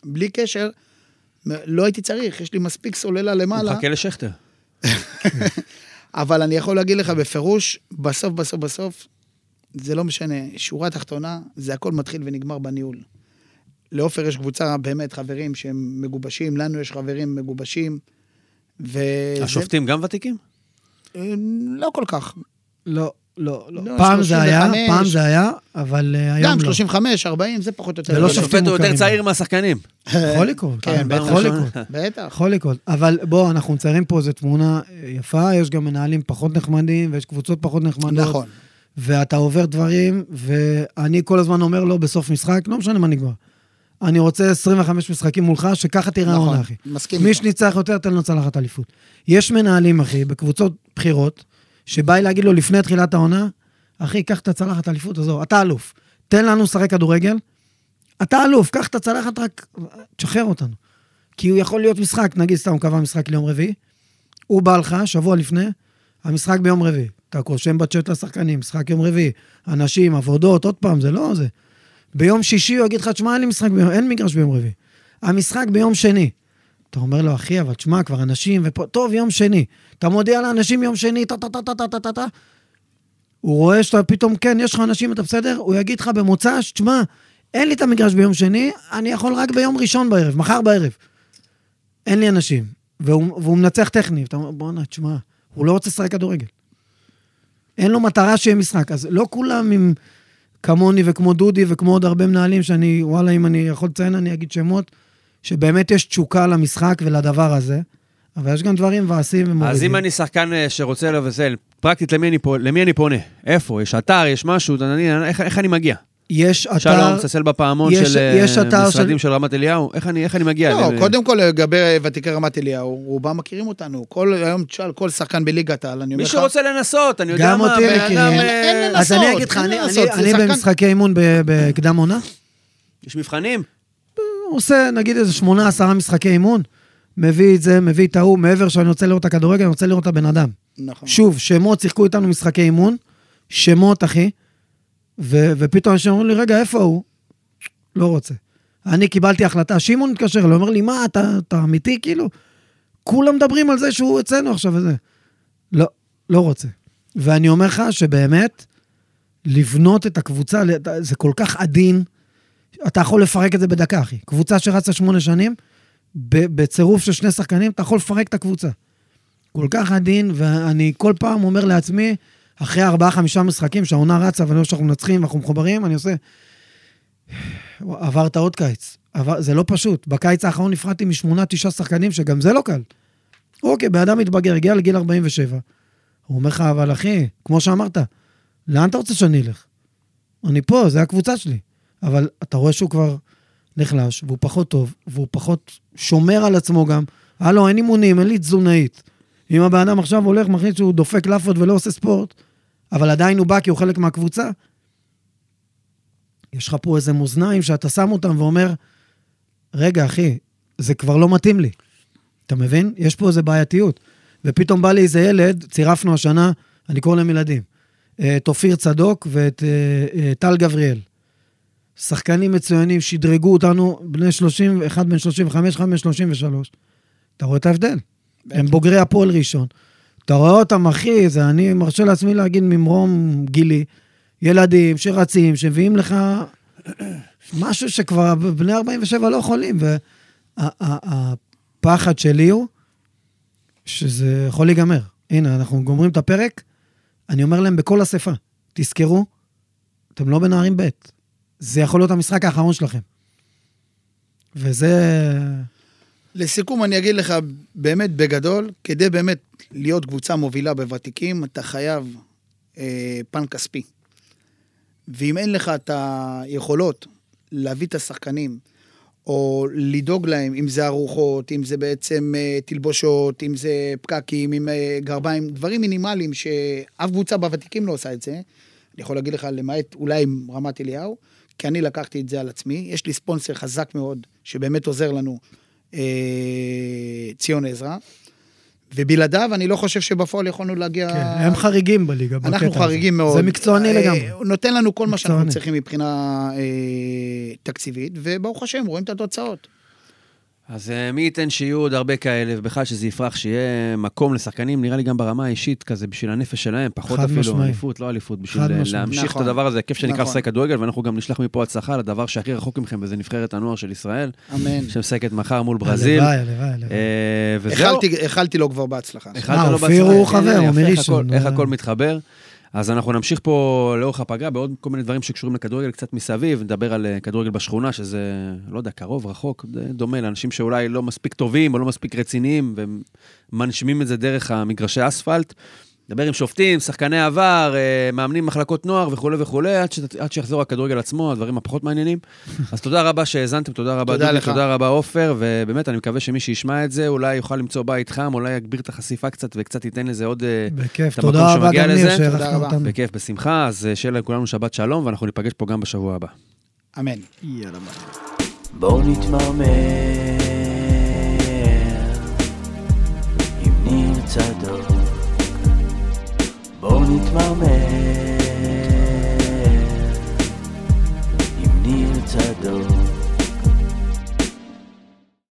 בלי קשר, לא הייתי צריך, יש לי מספיק סוללה הוא למעלה. מחכה לשכטר. אבל אני יכול להגיד לך בפירוש, בסוף, בסוף, בסוף, זה לא משנה. שורה תחתונה, זה הכל מתחיל ונגמר בניהול. לעופר יש קבוצה, באמת, חברים שהם מגובשים, לנו יש חברים מגובשים, וזה... השופטים גם ותיקים? אה, לא כל כך. לא, לא, לא. לא, פעם זה היה, 35. פעם זה היה, אבל אה, היום גם לא. 35, 40, זה פחות או יותר. זה לא שופטים השופט הוא יותר. צעיר מהשחקנים. יכול לקרות. כן, בטח. יכול לקרות. בטח. יכול לקרות. אבל בוא, אנחנו מציירים פה איזו תמונה אה, יפה, יש גם מנהלים פחות נחמדים, ויש קבוצות פחות נחמדות. נכון. ואתה עובר דברים, ואני כל הזמן אומר לו בסוף משחק, לא משנה מה נגמר. אני רוצה 25 משחקים מולך, שככה תראה נכון, העונה, אחי. מסכים מי. שניצח יותר, תן לו צלחת אליפות. יש מנהלים, אחי, בקבוצות בחירות, שבא לי להגיד לו לפני תחילת העונה, אחי, קח את הצלחת אליפות, עזוב, אתה אלוף. תן לנו לשחק כדורגל, אתה אלוף, קח את הצלחת, רק תשחרר אותנו. כי הוא יכול להיות משחק, נגיד סתם, הוא קבע משחק ליום רביעי, הוא בא לך, שבוע לפני, המשחק ביום רביעי. אתה רושם בצ'אט לשחקנים, משחק יום רביעי, אנשים, עבודות, עוד פעם, זה לא זה. ביום שישי הוא יגיד לך, תשמע, אין לי משחק ביום, אין מגרש ביום רביעי. המשחק ביום שני. אתה אומר לו, אחי, אבל תשמע, כבר אנשים, ופה, טוב, יום שני. אתה מודיע לאנשים יום שני, טה-טה-טה-טה-טה-טה. הוא רואה שאתה פתאום, כן, יש לך אנשים, אתה בסדר? הוא יגיד לך במוצ"ש, תשמע, אין לי את המגרש ביום שני, אני יכול רק ביום ראשון בערב, מחר בערב. אין לי אנשים. והוא, והוא מנצח טכני, ואתה אומר, בואנה, תשמע, הוא לא רוצה לשחק כדורגל. אין לו מטרה שיהיה משחק. אז לא כולם עם כמוני וכמו דודי וכמו עוד הרבה מנהלים, שאני, וואלה, אם אני יכול לציין, אני אגיד שמות. שבאמת יש תשוקה למשחק ולדבר הזה, אבל יש גם דברים מבאסים ומורידים. אז אם אני שחקן אה, שרוצה לבזל, פרקטית למי אני למי אני פונה? איפה? יש אתר, יש משהו? אני- איך איך אני מגיע? יש אתר... שלום, צלצל בפעמון יש- של אה, יש אתר משרדים של- של רמת אליהו? איך אני איך אני מגיע? לא, ל- קודם כל לגבי ותיקי רמת אליהו, רובם מכירים אותנו. כל היום תשאל כל שחקן בליגת העל, אני אומר מי לך... שרוצה לנסות, אני יודע גם מה, אותי בן מכירים. אדם, אין- אה, אין אז אני לנסות, אגיד לך, אני- לנסות, אני אני שחקן- במשחקי אימון ב- בקדם עונה, יש מבחנים? הוא עושה נגיד איזה שמונה, עשרה משחקי אימון, מביא את זה, מביא את ההוא, מעבר שאני רוצה לראות את הכדורגל, אני רוצה לראות את הבן אדם. נכון. שוב, שמות שיחקו איתנו משחקי אימון, שמות, אחי, ו- ופתאום אנשים אומרים לי, רגע, איפה הוא? לא רוצה. אני קיבלתי החלטה, שמעון מתקשר אליי, אומר לי, מה, אתה, אתה אמיתי, כאילו? כולם מדברים על זה שהוא אצלנו עכשיו וזה. לא, לא רוצה. ואני אומר לך שבאמת, לבנות את הקבוצה, זה כל כך עדין, אתה יכול לפרק את זה בדקה, אחי. קבוצה שרצה שמונה שנים, בצירוף של שני שחקנים, אתה יכול לפרק את הקבוצה. כל כך עדין, ואני כל פעם אומר לעצמי, אחרי ארבעה-חמישה משחקים, שהעונה רצה ואני רואה שאנחנו מנצחים ואנחנו מחוברים, אני עושה... עברת עוד קיץ. עבר... זה לא פשוט. בקיץ האחרון נפרדתי משמונה, תשעה שחקנים, שגם זה לא קל. אוקיי, בן אדם מתבגר, הגיע לגיל 47. הוא אומר לך, אבל אחי, כמו שאמרת, לאן אתה רוצה שאני אלך? אני פה, זה הקבוצה שלי. אבל אתה רואה שהוא כבר נחלש, והוא פחות טוב, והוא פחות שומר על עצמו גם. הלו, אין אימונים, אין לי תזונאית. אם הבן אדם עכשיו הולך, מחליט שהוא דופק לאפות ולא עושה ספורט, אבל עדיין הוא בא כי הוא חלק מהקבוצה, יש לך פה איזה מאזניים שאתה שם אותם ואומר, רגע, אחי, זה כבר לא מתאים לי. אתה מבין? יש פה איזה בעייתיות. ופתאום בא לי איזה ילד, צירפנו השנה, אני קורא להם ילדים, את אופיר צדוק ואת אה, אה, טל גבריאל. שחקנים מצוינים, שדרגו אותנו, בני 30, אחד בן 35, אחד בן 33. אתה רואה את ההבדל? בטח. הם בוגרי הפועל ראשון. אתה רואה אותם, אחי, זה אני מרשה לעצמי להגיד ממרום גילי, ילדים שרצים, שמביאים לך משהו שכבר בני 47 לא יכולים. והפחד שלי הוא שזה יכול להיגמר. הנה, אנחנו גומרים את הפרק, אני אומר להם בכל אספה, תזכרו, אתם לא בנערים ב', זה יכול להיות המשחק האחרון שלכם. וזה... לסיכום, אני אגיד לך, באמת בגדול, כדי באמת להיות קבוצה מובילה בוותיקים, אתה חייב אה, פן כספי. ואם אין לך את היכולות להביא את השחקנים, או לדאוג להם, אם זה ארוחות, אם זה בעצם uh, תלבושות, אם זה פקקים, עם uh, גרביים, דברים מינימליים שאף קבוצה בוותיקים לא עושה את זה. אני יכול להגיד לך, למעט אולי עם רמת אליהו, כי אני לקחתי את זה על עצמי. יש לי ספונסר חזק מאוד, שבאמת עוזר לנו, uh, ציון עזרא. ובלעדיו, אני לא חושב שבפועל יכולנו להגיע... כן, הם חריגים בליגה. אנחנו חריגים מאוד. זה מקצועני אה, לגמרי. הוא נותן לנו כל מה שאנחנו צריכים מבחינה אה, תקציבית, וברוך השם, רואים את התוצאות. אז אה, מי ייתן שיהיו עוד הרבה כאלה, ובכלל שזה יפרח, שיהיה מקום לשחקנים, נראה לי גם ברמה האישית, כזה בשביל הנפש שלהם, פחות אפילו משמעי. אליפות, לא אליפות, בשביל להמשיך נכון. את הדבר הזה, כיף שנקרא נכון. כדורגל, ואנחנו גם נשלח מפה הצלחה לדבר שהכי רחוק מכם, וזה נבחרת הנוער של ישראל. אמן. שמשחקת מחר מול ברזיל. הלוואי, הלוואי, הלוואי. איחלתי לו כבר בהצלחה. איחלת לו בהצלחה. אופיר הוא חבר, הוא מראשון. איך הכל מתחבר. אז אנחנו נמשיך פה לאורך הפגרה בעוד כל מיני דברים שקשורים לכדורגל קצת מסביב, נדבר על אה, כדורגל בשכונה, שזה, לא יודע, קרוב, רחוק, דומה לאנשים שאולי לא מספיק טובים או לא מספיק רציניים, ומנשמים את זה דרך המגרשי אספלט. נדבר עם שופטים, שחקני עבר, אה, מאמנים מחלקות נוער וכולי וכולי, עד, ש... עד שיחזור הכדורגל עצמו, הדברים הפחות מעניינים. אז תודה רבה שהאזנתם, תודה רבה דודי, תודה רבה עופר, ובאמת, אני מקווה שמי שישמע את זה, אולי יוכל למצוא בית חם, אולי יגביר את החשיפה קצת וקצת ייתן לזה עוד... אה, בכיף, תודה רבה גם ניר שערכת אותנו. בכיף, בשמחה, אז אה, שיהיה לכולנו שבת שלום, ואנחנו ניפגש פה גם בשבוע הבא. אמן. יאללה ביי. בואו נתמרמר עם ניר צדוק בואו נתמרמר. עם ניר צדוק